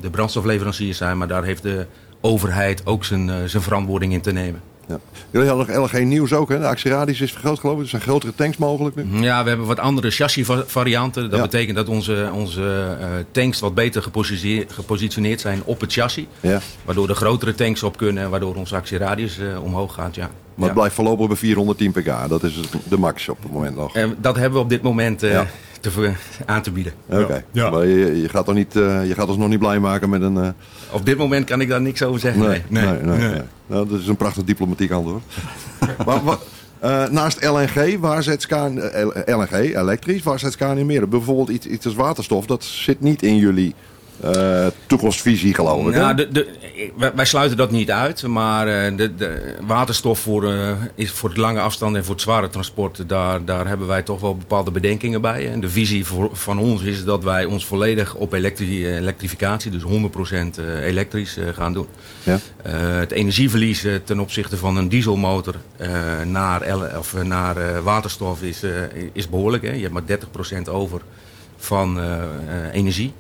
de brandstofleveranciers zijn. Maar daar heeft de overheid ook zijn, zijn verantwoording in te nemen. Ja. Jullie hadden nog LNG nieuws ook, hè? De actieradius is vergroot geloof ik. Er zijn grotere tanks mogelijk nu. Ja, we hebben wat andere chassis-varianten. Dat Ja. betekent dat onze, onze eh, tanks wat beter gepositioneerd zijn op het chassis. Ja. Waardoor de grotere tanks op kunnen en waardoor onze actieradius eh, omhoog gaat. Ja. Maar Ja. het blijft voorlopig bij 410 pk. Dat is de max op het moment nog. En dat hebben we op dit moment eh, Ja. te, aan te bieden. Oké. Ja. Maar je, je, gaat toch niet, eh, je gaat ons nog niet blij maken met een... eh, Op dit moment kan ik daar niks over zeggen. nee, nee, nee. nee. Nou, dat is een prachtig diplomatiek antwoord. (laughs) maar, wat- eh, naast LNG, waar zet Scania, LNG, elektrisch, waar zet Scania meer? Bijvoorbeeld iets, iets als waterstof, dat zit niet in jullie eh, toekomstvisie, geloof ik. Ja, de, de, wij, wij sluiten dat niet uit, maar eh, de, de waterstof voor, eh, is voor de lange afstand en voor het zware transport, daar, daar hebben wij toch wel bepaalde bedenkingen bij. En de visie voor, van ons is dat wij ons volledig op elektri elektrificatie, dus 100% elektrisch gaan doen. Ja. Het energieverlies ten opzichte van een dieselmotor naar, of, naar waterstof is, is behoorlijk. Hè? Je hebt maar 30% over van eh, eh, energie,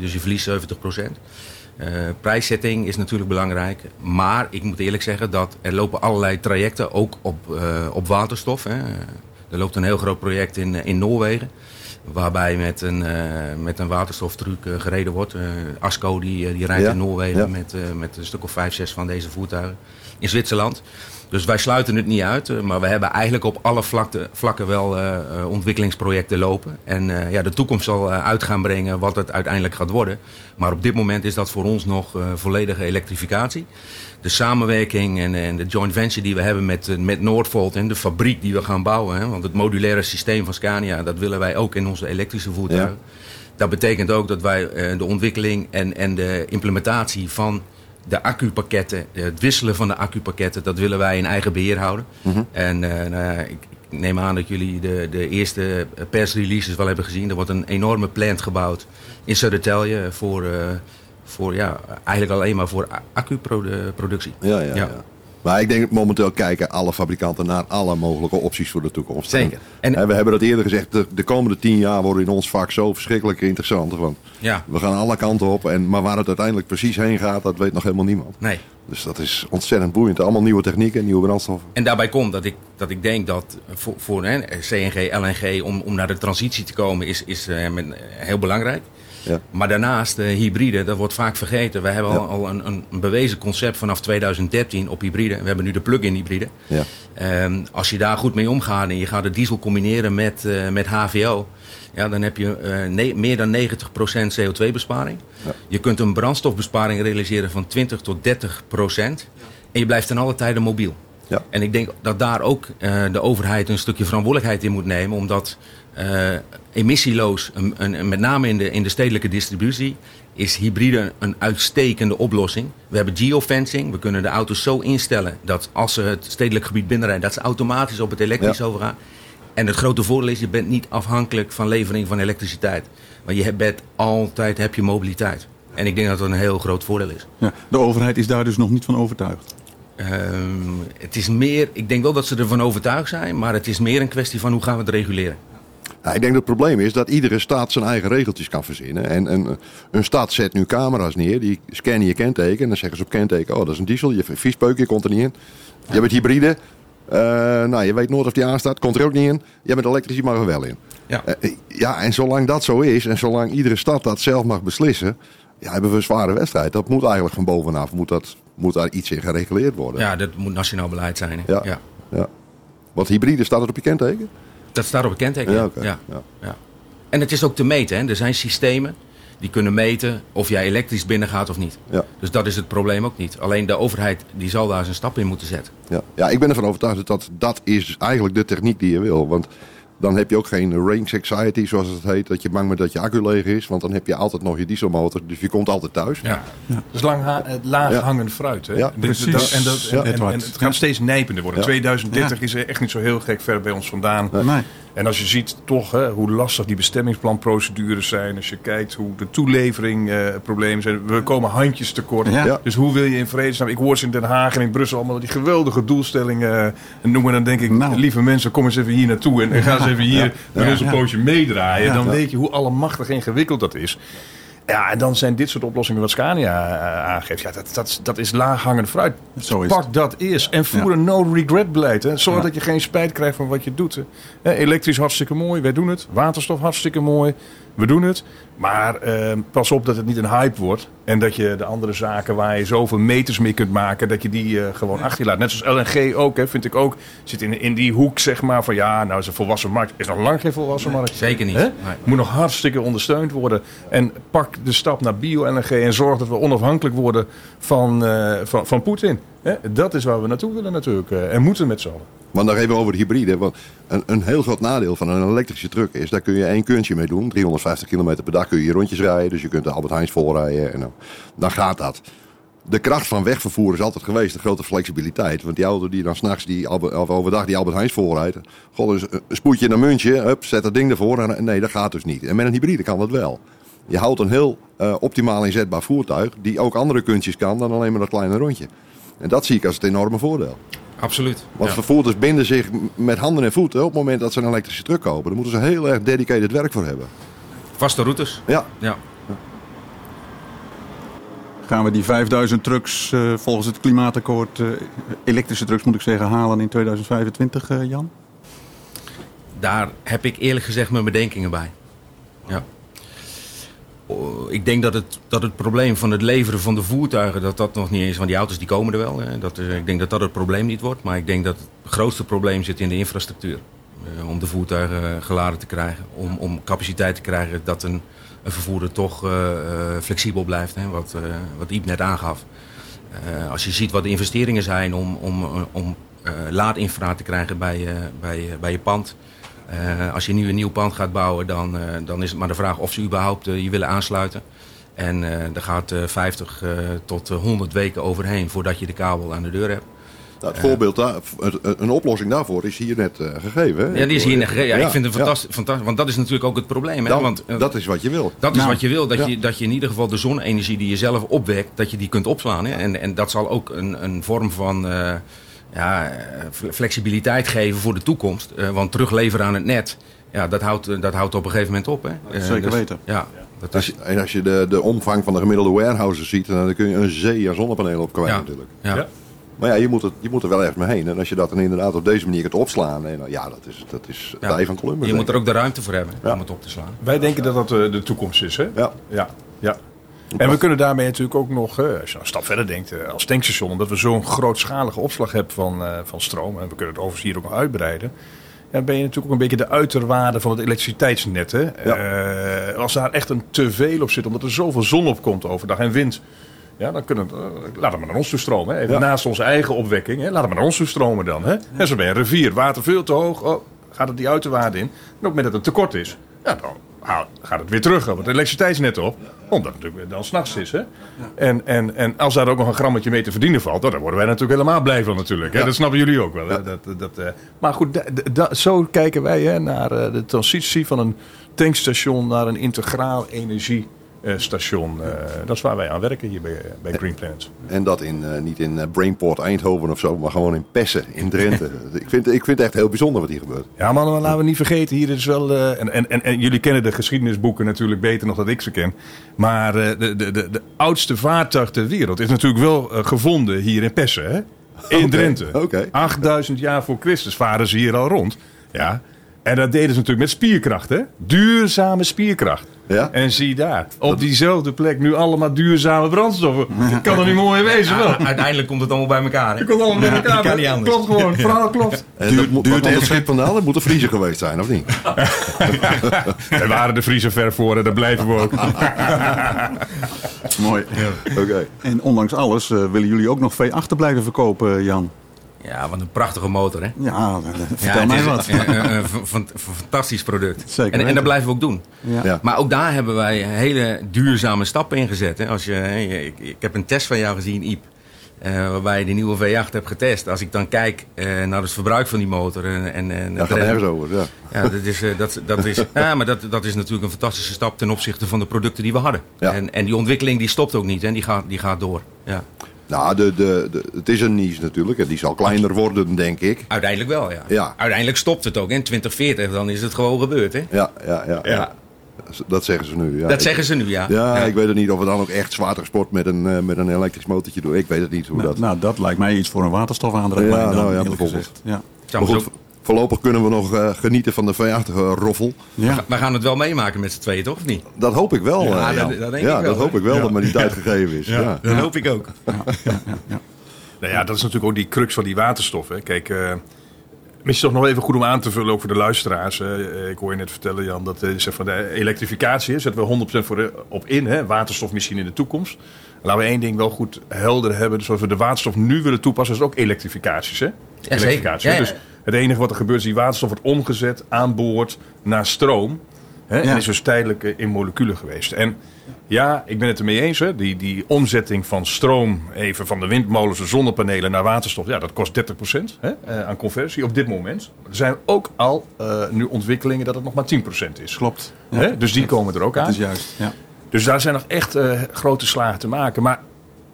dus je verliest 70%. Eh prijszetting is natuurlijk belangrijk, maar ik moet eerlijk zeggen dat er lopen allerlei trajecten, ook op, op waterstof. Hè? Er loopt een heel groot project in, in Noorwegen. Waarbij met een, met een waterstoftruc gereden wordt. Asco die, die rijdt Ja, in Noorwegen ja. met, met een stuk of vijf, zes van deze voertuigen. In Zwitserland. Dus wij sluiten het niet uit. eh, maar we hebben eigenlijk op alle vlakte, vlakken wel eh, eh, ontwikkelingsprojecten lopen. En ja, de toekomst zal uit gaan brengen wat het uiteindelijk gaat worden. Maar op dit moment is dat voor ons nog volledige elektrificatie. De samenwerking en, en de joint venture die we hebben met, met Noordvolt en de fabriek die we gaan bouwen. Hè, want het modulaire systeem van Scania, dat willen wij ook in onze elektrische voertuigen. Dat betekent ook dat wij de ontwikkeling en, en de implementatie van de accupakketten, eh, het wisselen van de accupakketten, dat willen wij in eigen beheer houden. En eh, nou ja, ik, ik neem aan dat jullie de, de eerste persreleases wel hebben gezien. Er wordt een enorme plant gebouwd in Södertälje voor, voor ja, eigenlijk alleen maar voor accuproductie. Ja, ja, ja. Ja. Maar ik denk dat momenteel kijken alle fabrikanten naar alle mogelijke opties voor de toekomst. Zeker. En, En- we hebben dat eerder gezegd, de, de komende tien jaar worden in ons vak zo verschrikkelijk interessant. Want Ja, we gaan alle kanten op, en, maar waar het uiteindelijk precies heen gaat, dat weet nog helemaal niemand. nee. Dus dat is ontzettend boeiend. Allemaal nieuwe technieken, nieuwe brandstoffen. En daarbij komt dat ik, dat ik denk dat voor, voor hè, CNG, LNG, om, om naar de transitie te komen, is, is eh, heel belangrijk. Ja. Maar daarnaast, de hybride, dat wordt vaak vergeten. We hebben al, al een, een, bewezen concept vanaf 2013 op hybride. We hebben nu de plug-in hybride. Ja. Ehm, als je daar goed mee omgaat en je gaat de diesel combineren met, eh, met HVO, ja, dan heb je eh, meer dan 90% CO2-besparing. Ja. Je kunt een brandstofbesparing realiseren van 20 tot 30%. En je blijft ten alle tijde mobiel. Ja. En ik denk dat daar ook eh, de overheid een stukje verantwoordelijkheid in moet nemen. Omdat eh, emissieloos, een- een- met name in de, in de stedelijke distributie, is hybride een uitstekende oplossing. We hebben geofencing. We kunnen de auto's zo instellen dat als ze het stedelijk gebied binnenrijden, dat ze automatisch op het elektrisch Ja. overgaan. En het grote voordeel is, je bent niet afhankelijk van levering van elektriciteit. Maar je bent altijd, heb je mobiliteit. En ik denk dat dat een heel groot voordeel is. Ja, de overheid is daar dus nog niet van overtuigd. Ehm, het is meer, ik denk wel dat ze ervan overtuigd zijn, maar het is meer een kwestie van hoe gaan we het reguleren. Nou, ik denk dat het probleem is dat iedere stad zijn eigen regeltjes kan verzinnen. En, en een stad zet nu camera's neer, die scannen je kenteken. En dan zeggen ze op kenteken, oh dat is een diesel, je viespeuk, je komt er niet in. Je hebt het hybride, eh, nou je weet nooit of die aanstaat, komt er ook niet in. Je hebt het elektrisch, je mag er wel in. Ja. Eh, ja, en zolang dat zo is en zolang iedere stad dat zelf mag beslissen, ja, hebben we een zware wedstrijd. Dat moet eigenlijk van bovenaf, moet, dat, moet daar iets in gereguleerd worden. Ja, dat moet nationaal beleid zijn. hè? Ja. Ja. Ja. Want hybride staat het op je kenteken? Dat staat op een kenteken. Ja, Ja, ja. Ja. ja. En het is ook te meten. Hè? Er zijn systemen die kunnen meten of jij elektrisch binnengaat of niet. Ja. Dus dat is het probleem ook niet. Alleen de overheid die zal daar zijn stap in moeten zetten. Ja. ja, ik ben ervan overtuigd dat dat is eigenlijk de techniek die je wil. Want dan heb je ook geen range anxiety, zoals het heet. Dat je bang bent dat je accu leeg is. Want dan heb je altijd nog je dieselmotor. Dus je komt altijd thuis. Ja. Dat is lang ha- eh, laag Ja. hangend fruit. Hè? Ja, precies. dat- en, dat, en, Ja. en- en het gaat steeds nijpender worden. Ja. 2030 is echt niet zo heel gek ver bij ons vandaan. Nee. En als je ziet toch hè, hoe lastig die bestemmingsplanprocedures zijn. Als je kijkt hoe de toelevering eh, problemen zijn. We komen handjes tekort. Ja. Dus hoe wil je in vredesnaam... Ik hoor ze in Den Haag en in Brussel allemaal die geweldige doelstellingen eh, noemen. Dan denk ik, Nou. lieve mensen, kom eens even hier naartoe. En, en ga eens even hier Ja. een poosje meedraaien. Dan weet je hoe allemachtig ingewikkeld dat is. Ja, en dan zijn dit soort oplossingen wat Scania eh, aangeeft. Ja, dat, dat, dat is laaghangend fruit. Zo is Pak dat eerst en voer Ja. een no-regret beleid. Hè. Zorg Ja. dat je geen spijt krijgt van wat je doet. hè. Hè, elektrisch hartstikke mooi, wij doen het. Waterstof hartstikke mooi, we doen het. Maar eh, pas op dat het niet een hype wordt. En dat je de andere zaken waar je zoveel meters mee kunt maken... dat je die eh, gewoon achter je laat. Net zoals LNG ook, hè, vind ik ook. Zit in, in die hoek, zeg maar, van ja, nou is een volwassen markt. Is nog lang geen volwassen markt. Zeker niet. Nee. Moet nog hartstikke ondersteund worden. En pak de stap naar bio-LNG en zorg dat we onafhankelijk worden van, eh, van, van Poetin. Hè? Dat is waar we naartoe willen natuurlijk. eh, en moeten met z'n allen. Want dan even over de hybride. Want een, een heel groot nadeel van een elektrische truck is, daar kun je één kuntje mee doen. 350 km per dag kun je rondjes rijden. Dus je kunt de Albert Heijn volrijden. En dan, dan gaat dat. De kracht van wegvervoer is altijd geweest de grote flexibiliteit. Want die auto die dan s'nachts die of overdag die Albert Heijn volrijdt. God, dus een spoedje een muntje, hup, zet dat ding ervoor. En, nee, dat gaat dus niet. En met een hybride kan dat wel. Je houdt een heel eh, optimaal inzetbaar voertuig. Die ook andere kuntjes kan dan alleen maar dat kleine rondje. En dat zie ik als het enorme voordeel. Absoluut. Want Ja. vervoerders binden zich met handen en voeten op het moment dat ze een elektrische truck kopen. Daar moeten ze heel erg dedicated werk voor hebben. Vaste routes. Ja, Ja. Gaan we die 5000 trucks eh, volgens het klimaatakkoord, eh, elektrische trucks moet ik zeggen, halen in 2025, eh, Jan? Daar heb ik eerlijk gezegd mijn bedenkingen bij. Ja. Oh, Ik denk dat het, dat het probleem van het leveren van de voertuigen, dat dat nog niet eens, want die auto's die komen er wel. Hè. Dat, is- ik denk dat dat het probleem niet wordt. Maar ik denk dat het grootste probleem zit in de infrastructuur. Eh, om de voertuigen eh, geladen te krijgen. Om, om capaciteit te krijgen dat een, vervoerder toch eh, eh, flexibel blijft. Hè, wat, eh wat Iep net aangaf. Eh, als je ziet wat de investeringen zijn om, om, eh, om eh, laadinfra te krijgen bij, bij, bij je pand. Eh, als je nu een nieuw pand gaat bouwen, dan, eh, dan is het maar de vraag of ze überhaupt eh, je willen aansluiten. En eh er gaat eh 50 eh, tot eh, 100 weken overheen voordat je de kabel aan de deur hebt. Nou, het voorbeeld daar, een oplossing daarvoor is hier net eh, gegeven. Hè? Ja, die is hier net gegeven. Ja, Ja, ik vind het ja. fantastisch, fantastisch. Want dat is natuurlijk ook het probleem. Hè? Dan- want, dat is wat je wil. Dat is Nou, wat je wil, dat, ja. je, dat je in ieder geval de zonne-energie die je zelf opwekt, dat je die kunt opslaan. Hè? En, en dat zal ook een, een vorm van eh, ja, eh, fle- flexibiliteit geven voor de toekomst. Eh, want terugleveren aan het net, ja, dat, houdt, eh, dat houdt op een gegeven moment op. Hè? Zeker dus- weten. Ja, dat Als is, je, en als je de, de omvang van de gemiddelde warehouses ziet, dan kun je een zee aan zonnepanelen op kwijt Ja. natuurlijk. ja. Ja. Maar ja, je moet, het, je moet er wel ergens mee heen. En als je dat dan inderdaad op deze manier kunt opslaan, en, nou, ja, dat is, dat is het Ja. van Columbus. Je denk moet er ook de ruimte voor hebben Ja. om het op te slaan. Wij denken dat dat de toekomst is, hè? Ja. Ja, ja. En we kunnen daarmee natuurlijk ook nog, eh, als je een stap verder denkt, eh, als tankstation, omdat we zo'n grootschalige opslag hebben van, eh, van stroom, en we kunnen het overigens hier ook nog uitbreiden, ja, ben je natuurlijk ook een beetje de uiterwaarde van het elektriciteitsnet. Hè? Als daar echt een te veel op zit, omdat er zoveel zon op komt overdag en wind, ja, dan kunnen we, laat het maar naar ons toe stromen. Hè? Even Ja. naast onze eigen opwekking, hè? laat het maar naar ons toe stromen dan. Hè? En zo je een rivier, water veel te hoog, oh, gaat het die uiterwaarde in. En op het moment dat het tekort is, ja, dan gaat het weer terug op het elektriciteitsnet op. Omdat het natuurlijk dan s'nachts is. Hè? En, en, en als daar ook nog een grammetje mee te verdienen valt, dan worden wij natuurlijk helemaal blij van natuurlijk. Hè? Dat snappen jullie ook wel. Hè? Dat, dat, eh, maar goed, da- da- zo kijken wij hè, naar eh, de transitie van een tankstation naar een integraal energiestation. Eh, dat is waar wij aan werken hier bij, bij Green Planet. En dat in, eh, niet in eh, Brainport Eindhoven of zo, maar gewoon in Pessen, in Drenthe. (laughs) ik, vind, ik vind het echt heel bijzonder wat hier gebeurt. Ja, maar maar laten we niet vergeten, hier is wel. eh, en, en, en, en jullie kennen de geschiedenisboeken natuurlijk beter nog dan ik ze ken. Maar eh, de, de, de, de oudste vaartuig ter wereld is natuurlijk wel eh, gevonden hier in Pessen, hè? In Drenthe. oké. 8000 jaar voor Christus varen ze hier al rond. Ja. En dat deden ze natuurlijk met spierkracht, hè? Duurzame spierkracht. Ja? En zie daar, op diezelfde plek nu allemaal duurzame brandstoffen. kan er niet mooier wezen, wel? Ja, uiteindelijk komt het allemaal bij elkaar. Hè? Het komt allemaal bij elkaar. dat kan niet hè? anders. Klopt gewoon, het verhaal klopt. En dat moet, duurt het schip vandaan? Dat moet een vriezer geweest zijn, of niet? (laughs) We waren de Friese ver voor en dat blijven we ook. Mooi. Oké. En ondanks alles eh, willen jullie ook nog V8 blijven verkopen, Jan. Ja, wat een prachtige motor, hè? Ja, eh, vertel ja, mij wat. Een, een, een fan- fan- fantastisch product. Zeker en, en dat blijven we ook doen. Ja. Ja. Maar ook daar hebben wij hele duurzame stappen in gezet. Hè. Als je, ik, ik heb een test van jou gezien, Iep. eh, waarbij je de nieuwe V8 hebt getest. Als ik dan kijk eh, naar het verbruik van die motor. En, en, en Daar gaat over. Ja. ja, dat is, eh, dat, dat is, (laughs) ja, maar dat, dat is natuurlijk een fantastische stap ten opzichte van de producten die we hadden. Ja. En, en die ontwikkeling die stopt ook niet en die gaat, die gaat door. Ja. Nou, de, de, de, het is een niche natuurlijk. En die zal kleiner worden, denk ik. Uiteindelijk wel, ja. Ja. Uiteindelijk stopt het ook. In 2040 dan is het gewoon gebeurd. Hè? Ja, ja, ja. Ja. Dat zeggen ze nu. Ja. Dat Ik- zeggen ze nu, ja. Ja, ik weet het niet of we dan ook echt zwaartersport met een, eh, met een elektrisch motortje doen. Ik weet het niet hoe Nou, dat... nou, dat lijkt mij iets voor een waterstofaandrijving. Ja, dan, nou ja, bijvoorbeeld. gezegd. Ja. Zou Maar goed, voorlopig kunnen we nog eh, genieten van de V8 roffel. Ja. We gaan het wel meemaken met z'n tweeën, toch? Of niet? Dat hoop ik wel. Ja, eh, dat- denk ja, ik wel, dat hoop hè? ik wel dat me die tijd gegeven is. Ja. Dat hoop ik ook. Nou ja, dat is natuurlijk ook die crux van die waterstoffen. Kijk, eh misschien toch nog even goed om aan te vullen, ook voor de luisteraars. eh, ik hoor je net vertellen, Jan, dat eh, zeg van de elektrificatie hè, zetten we 100% voor de- op in. Hè, waterstof misschien in de toekomst. Laten we één ding wel goed helder hebben. Dus als we de waterstof nu willen toepassen, is het ook elektrificaties. Hè? Elektrificatie, Ja, hè. ja. Dus Het enige wat er gebeurt is die waterstof wordt omgezet aan boord naar stroom. Hè, Ja. En is dus tijdelijk eh, in moleculen geweest. En ja, ik ben het ermee eens. Hè. Die, die omzetting van stroom, even van de windmolens, de zonnepanelen naar waterstof. Ja, dat kost 30% hè, eh, aan conversie op dit moment. Er zijn ook al eh, nu ontwikkelingen dat het nog maar 10% is. Klopt. Ja. Hè? Dus die komen er ook Dat aan. is juist. Ja. Dus daar zijn nog echt grote slagen te maken. Maar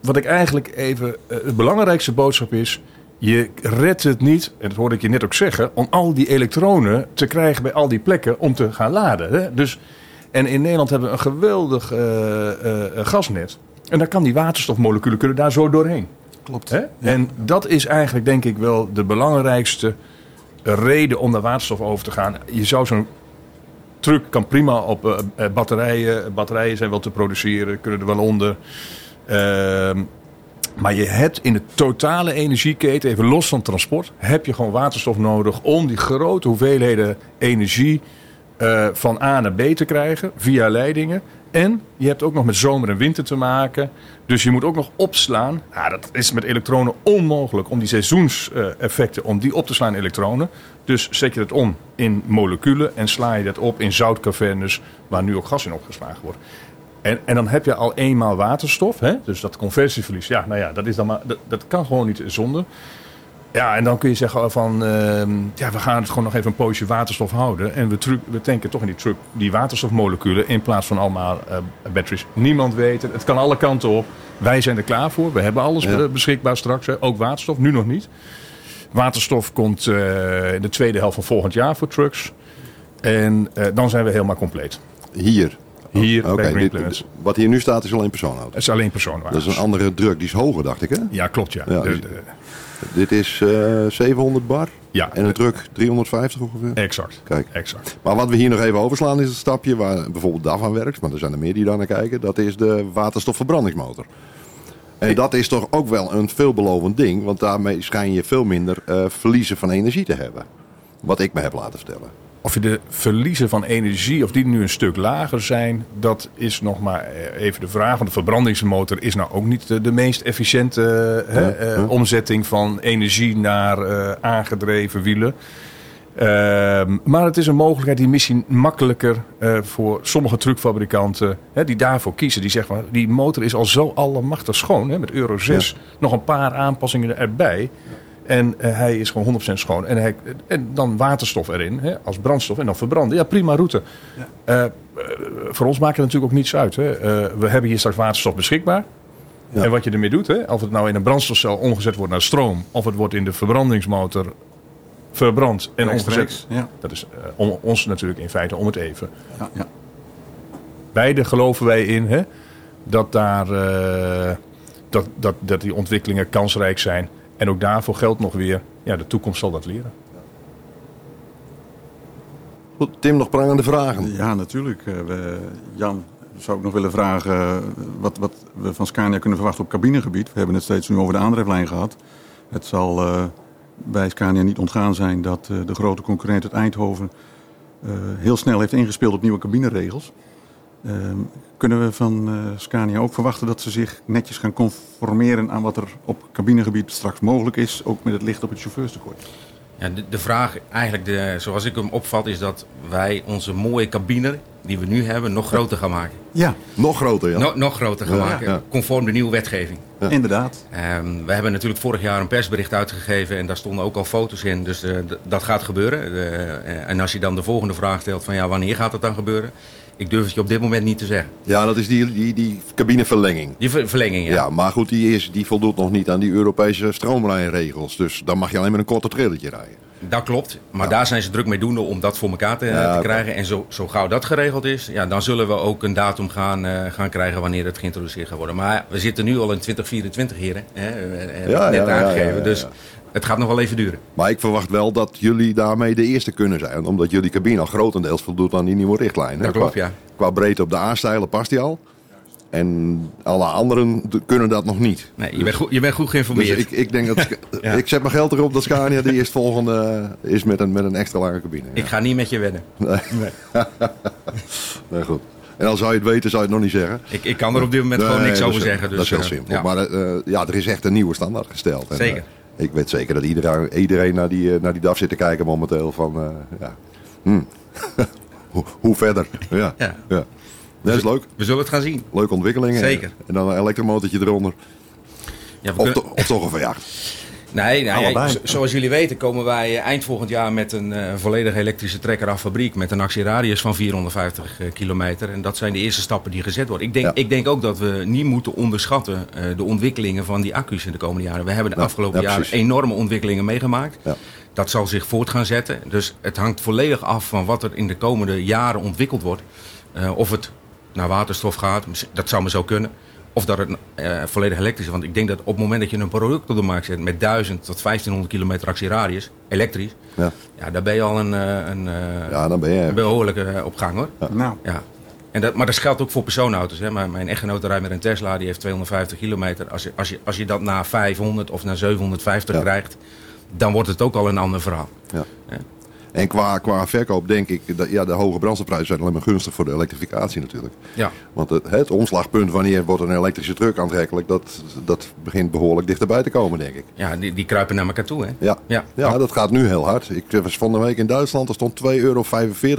wat ik eigenlijk even. het belangrijkste boodschap is. Je redt het niet, en dat hoorde ik je net ook zeggen, om al die elektronen te krijgen bij al die plekken om te gaan laden. Hè? Dus, en in Nederland hebben we een geweldig eh, eh, eh, gasnet. En daar kan die waterstofmoleculen kunnen daar zo doorheen. Klopt. Hè? En dat is eigenlijk denk ik wel de belangrijkste reden om naar waterstof over te gaan. Je zou zo'n truck kan prima op batterijen. Batterijen zijn wel te produceren, kunnen er wel onder. Ehm, maar je hebt in de totale energieketen, even los van transport, heb je gewoon waterstof nodig om die grote hoeveelheden energie eh, van A naar B te krijgen via leidingen. En je hebt ook nog met zomer en winter te maken. Dus je moet ook nog opslaan. Ja, dat is met elektronen onmogelijk om die seizoenseffecten om die op te slaan in elektronen. Dus zet je dat om in moleculen en sla je dat op in zoutcavernes waar nu ook gas in opgeslagen wordt. En, en dan heb je al eenmaal waterstof. Hè? Dus dat conversieverlies, ja, nou ja, dat, is dan maar, dat, dat kan gewoon niet zonder. Ja, en dan kun je zeggen van, ehm, ja, we gaan het gewoon nog even een poosje waterstof houden. En we, tru- we tanken toch in die truck die waterstofmoleculen in plaats van allemaal eh, batteries. Niemand weet het. Het kan alle kanten op. Wij zijn er klaar voor. We hebben alles Ja. eh, beschikbaar straks. Hè. Ook waterstof, nu nog niet. Waterstof komt eh, in de tweede helft van volgend jaar voor trucks. En dan zijn we helemaal compleet. Hier. Hier Oké, bij Green dit- Planets. wat hier nu staat is alleen persoonauto. Het is alleen personenwagens. Dat is een andere druk, die is hoger, dacht ik hè? Ja, klopt ja. Ja, De- dus- de- Dit is eh 700 bar ja, en een truck 350 ongeveer. exact. Kijk. exact. Maar wat we hier nog even overslaan is het stapje waar bijvoorbeeld DAF aan werkt. Maar er zijn er meer die daar naar kijken. Dat is de waterstofverbrandingsmotor. En dat is toch ook wel een veelbelovend ding. Want daarmee schijn je veel minder eh, verliezen van energie te hebben. Wat ik me heb laten vertellen. Of je de verliezen van energie, of die nu een stuk lager zijn, dat is nog maar eh, even de vraag. Want de verbrandingsmotor is nou ook niet de, de meest efficiënte eh, hè, Ja, eh, omzetting van energie naar aangedreven wielen. Ehm, maar het is een mogelijkheid die misschien makkelijker voor sommige truckfabrikanten hè, die daarvoor kiezen. Die zeggen van die motor is al zo allemachtig schoon. Hè, met Euro 6 nog een paar aanpassingen erbij. En eh, hij is gewoon 100% schoon. En, hij, en dan waterstof erin hè, als brandstof en dan verbranden. Ja, prima route. Eh, eh, voor ons maakt het natuurlijk ook niets uit. Hè. We hebben hier straks waterstof beschikbaar. Ja. En wat je ermee doet, hè, of het nou in een brandstofcel omgezet wordt naar stroom, of het wordt in de verbrandingsmotor verbrand en omgezet. Ja. Dat is om, ons natuurlijk in feite om het even. Ja, ja. Beide geloven wij in hè, dat, daar, dat, dat, dat die ontwikkelingen kansrijk zijn. En ook daarvoor geldt nog weer, ja, de toekomst zal dat leren. Goed, Tim, nog prangende vragen. Ja, natuurlijk. Eh, we, Jan, zou ik nog willen vragen eh, wat, wat we van Scania kunnen verwachten op cabinegebied. We hebben het steeds nu over de aandrijflijn gehad. Het zal eh, bij Scania niet ontgaan zijn dat eh, de grote concurrent uit Eindhoven eh, heel snel heeft ingespeeld op nieuwe cabineregels. Eh, kunnen we van eh, Scania ook verwachten dat ze zich netjes gaan conformeren aan wat er op cabinegebied straks mogelijk is, ook met het licht op het chauffeurstekort? Ja, de, de vraag, eigenlijk de, zoals ik hem opvat, is dat wij onze mooie cabine die we nu hebben nog groter gaan maken. Ja, Nog groter, ja. Nog, nog groter gaan Ja, maken, ja. conform de nieuwe wetgeving. Ja. inderdaad. Ehm, we hebben natuurlijk vorig jaar een persbericht uitgegeven en daar stonden ook al foto's in. Dus eh, dat gaat gebeuren. Eh, en als je dan de volgende vraag stelt van ja, wanneer gaat het dan gebeuren? Ik durf het je op dit moment niet te zeggen. Ja, dat is die, die, die cabineverlenging. Die ver- verlenging, ja. Ja. maar goed, die, is, die voldoet nog niet aan die Europese stroomlijnregels. Dus dan mag je alleen met een korte trilletje rijden. Dat klopt. Maar daar zijn ze druk mee doende om dat voor elkaar te, Ja, te krijgen. En zo, zo gauw dat geregeld is, ja, dan zullen we ook een datum gaan, eh, gaan krijgen wanneer het geïntroduceerd gaat worden. Maar we zitten nu al in 2024 hier, hè? Ja, het net aangegeven. Dus. Het gaat nog wel even duren. Maar ik verwacht wel dat jullie daarmee de eerste kunnen zijn. Omdat jullie cabine al grotendeels voldoet aan die nieuwe richtlijnen. Dat klopt, qua, ja. Qua breedte op de A-stijlen past die al. En alle anderen kunnen dat nog niet. Nee, je, bent goed, je bent goed Dus geïnformeerd. ik, ik denk dat (laughs) ik zet mijn geld erop dat Scania de eerstvolgende is met een, met een extra lange cabine. Ik ga niet met je wedden. Nee, (laughs) goed. En al zou je het weten, zou je het nog niet zeggen. Ik, ik kan er op dit moment gewoon Nee, niks over zeggen. Dus, dat is heel eh, simpel. ja. Maar eh, ja, er is echt een nieuwe standaard gesteld. En, Zeker. Ik weet zeker dat iedereen, iedereen naar, die, eh, naar die DAF zit te kijken momenteel van... eh, ja. hm. (laughs) hoe, hoe verder? Ja. Ja. ja. Dat is leuk. We zullen het gaan zien. Leuke ontwikkelingen. Zeker. En dan een elektromotortje eronder. Ja, we Of, kunnen- to- of toch een verjaagd. Nee, nou, ja, zoals jullie weten komen wij eind volgend jaar met een eh, volledig elektrische trekker af fabriek. Met een actieradius van 450 eh, kilometer. En dat zijn de eerste stappen die gezet worden. Ik denk, Ja. ik denk ook dat we niet moeten onderschatten eh, de ontwikkelingen van die accu's in de komende jaren. We hebben de Ja, afgelopen ja, jaren enorme ontwikkelingen meegemaakt. Dat zal zich voort gaan zetten. Dus het hangt volledig af van wat er in de komende jaren ontwikkeld wordt. Of het naar waterstof gaat, dat zou maar zo kunnen. Of dat het eh, volledig elektrisch is. Want ik denk dat op het moment dat je een product op de markt zet met 1000 tot 1500 kilometer actieradius, elektrisch, Ja. ja, daar ben je al een, eh, een, eh, ja, dan ben je... een behoorlijke eh, op gang hoor. Nou, Ja. En dat, maar dat geldt ook voor persoonauto's. Hè. Mijn, mijn echtgenote rijdt met een Tesla, die heeft 250 kilometer. Als je, als je, als je dat naar 500 of naar 750 Ja. krijgt, dan wordt het ook al een ander verhaal. Ja. En qua, qua verkoop denk ik, dat, ja, de hoge brandstofprijzen zijn alleen maar gunstig voor de elektrificatie natuurlijk. Ja. Want het, het omslagpunt wanneer wordt een elektrische truck aantrekkelijk, dat, dat begint behoorlijk dichterbij te komen denk ik. Ja, die, die kruipen naar elkaar toe. Hè? Ja, Ja. ja. dat gaat nu heel hard. Ik was van de week in Duitsland, er stond 2,45 euro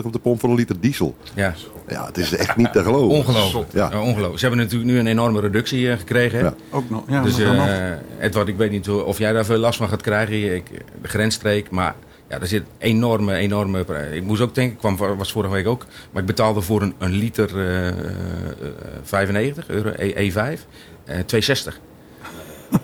op de pomp voor een liter diesel. Ja. Ja, het is echt niet te geloven. Ongelooflijk. Ja. Ja. ongelooflijk. Ze hebben natuurlijk nu een enorme reductie eh, gekregen. Hè? Ja. ook nog. Ja, dus eh, Edward, ik weet niet hoe- of jij daar veel last van gaat krijgen. Ik, de grensstreek. Maar ja, er zit enorme, enorme... prijs. Ik moest ook denken, ik kwam, voor- was vorige week ook. Maar ik betaalde voor een, een liter eh, eh, 95 euro, E, E5, eh 260.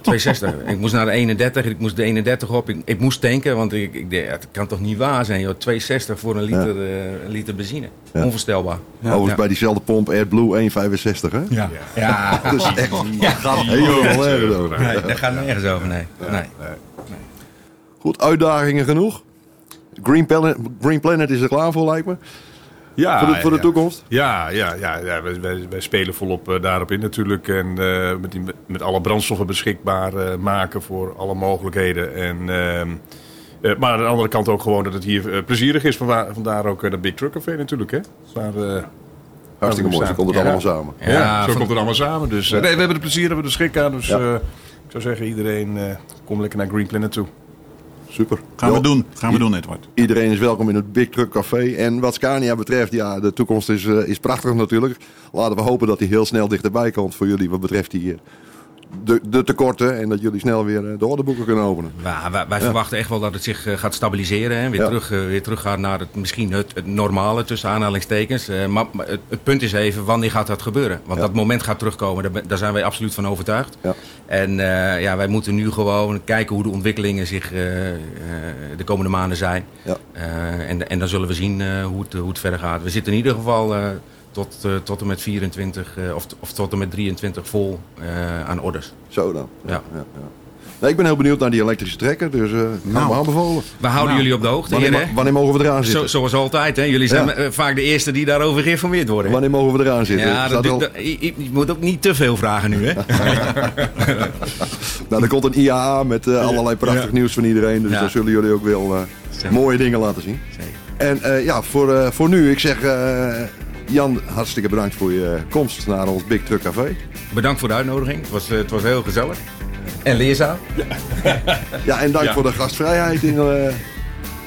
260. (laughs) ik moest naar de 31, ik moest de 31 op. Ik, ik moest tanken, want ik, ik dacht, het kan toch niet waar zijn, joh. 260 voor een liter, eh, een liter benzine. Ja. Onvoorstelbaar. Overigens Ja. bij diezelfde pomp AdBlue 1,65 hè? Ja. ja. (laughs) Dat is echt nergens over. Nee, daar gaat nergens over, nee. nee. Goed, uitdagingen genoeg. Green Planet, Green Planet is er klaar voor lijkt me. Ja, voor de, voor de ja. toekomst. Ja, ja, ja, ja wij, wij, wij spelen volop eh, daarop in natuurlijk. En eh, met, die, met alle brandstoffen beschikbaar eh, maken voor alle mogelijkheden. En, ehm, eh, maar aan de andere kant ook gewoon dat het hier plezierig is. Vandaar, vandaar ook dat Big Truck Café natuurlijk. Hè? Waar, eh, Hartstikke mooi, zo komt het Ja. allemaal samen. ja, Ja, zo van- komt het allemaal samen. Dus nee, we hebben er plezier, we hebben er schik aan. Dus Ja. eh, ik zou zeggen, iedereen eh kom lekker naar Green Planet toe. Super. Gaan we doen. Gaan we doen, Edward. Iedereen is welkom in het Big Truck Café. En wat Scania betreft, ja, de toekomst is, eh, is prachtig natuurlijk. Laten we hopen dat hij heel snel dichterbij komt voor jullie wat betreft die, eh, de, de tekorten. En dat jullie snel weer eh, de orderboeken kunnen openen. Ja, wij, wij verwachten echt wel dat het zich eh, gaat stabiliseren. Hè? Weer, Ja. terug, eh, weer terug gaat naar het, misschien het, het normale, tussen aanhalingstekens. Eh, maar maar het, het punt is even, wanneer gaat dat gebeuren? Want dat moment gaat terugkomen, daar, daar zijn wij absoluut van overtuigd. Ja. En eh, ja, wij moeten nu gewoon kijken hoe de ontwikkelingen zich eh, eh, de komende maanden zijn. Ja. Eh, en, en dan zullen we zien eh, hoe, het, hoe het verder gaat. We zitten in ieder geval eh, tot, eh, tot en met 24 eh, of, of tot en met 23 vol eh, aan orders. Zo dan. Ja. Ja, ja. Nee, ik ben heel benieuwd naar die elektrische trekker. Dus eh nou. aanbevolen. We houden Nou, jullie op de hoogte, Wanneer, heren. wanneer mogen we eraan Zo, zitten? zoals altijd, hè? Jullie zijn vaak de eerste die daarover geïnformeerd worden. hè? Wanneer mogen we eraan zitten? Ja, dat, al- dat- je, je moet ook niet te veel vragen nu, hè? (laughs) (laughs) Nou, er komt een IAA met allerlei prachtig nieuws van iedereen. Dus daar zullen jullie ook wel mooie dingen laten zien. Zeker. En ja, voor, voor nu, ik zeg Jan, hartstikke bedankt voor je komst naar ons Big Truck Café. Bedankt voor de uitnodiging. Het was, eh, het was heel gezellig. En leerzaam. (laughs) Ja, en dank Ja. voor de gastvrijheid. In, eh,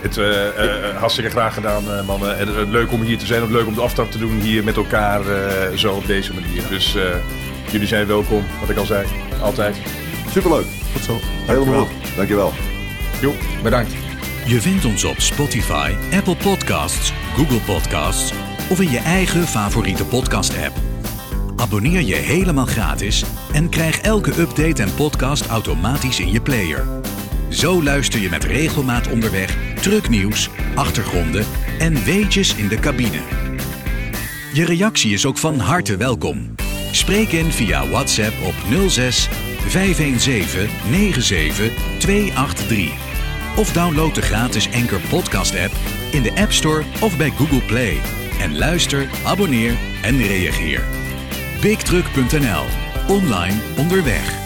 Het, eh, eh, hartstikke graag gedaan, eh, mannen. En, leuk om hier te zijn. Ook leuk om de aftrap te doen hier met elkaar eh, zo op deze manier. Dus eh, jullie zijn welkom, wat ik al zei. Altijd. superleuk. Goed zo. Helemaal goed. Dankjewel. Bedankt. Je vindt ons op Spotify, Apple Podcasts, Google Podcasts of in je eigen favoriete podcast-app. Abonneer je helemaal gratis en krijg elke update en podcast automatisch in je player. Zo luister je met regelmaat onderweg trucknieuws, achtergronden en weetjes in de cabine. Je reactie is ook van harte welkom. Spreek in via WhatsApp op 06 517 97 283. Of download de gratis Anchor Podcast app in de App Store of bij Google Play. En luister, abonneer en reageer. BigTruck.nl. Online onderweg.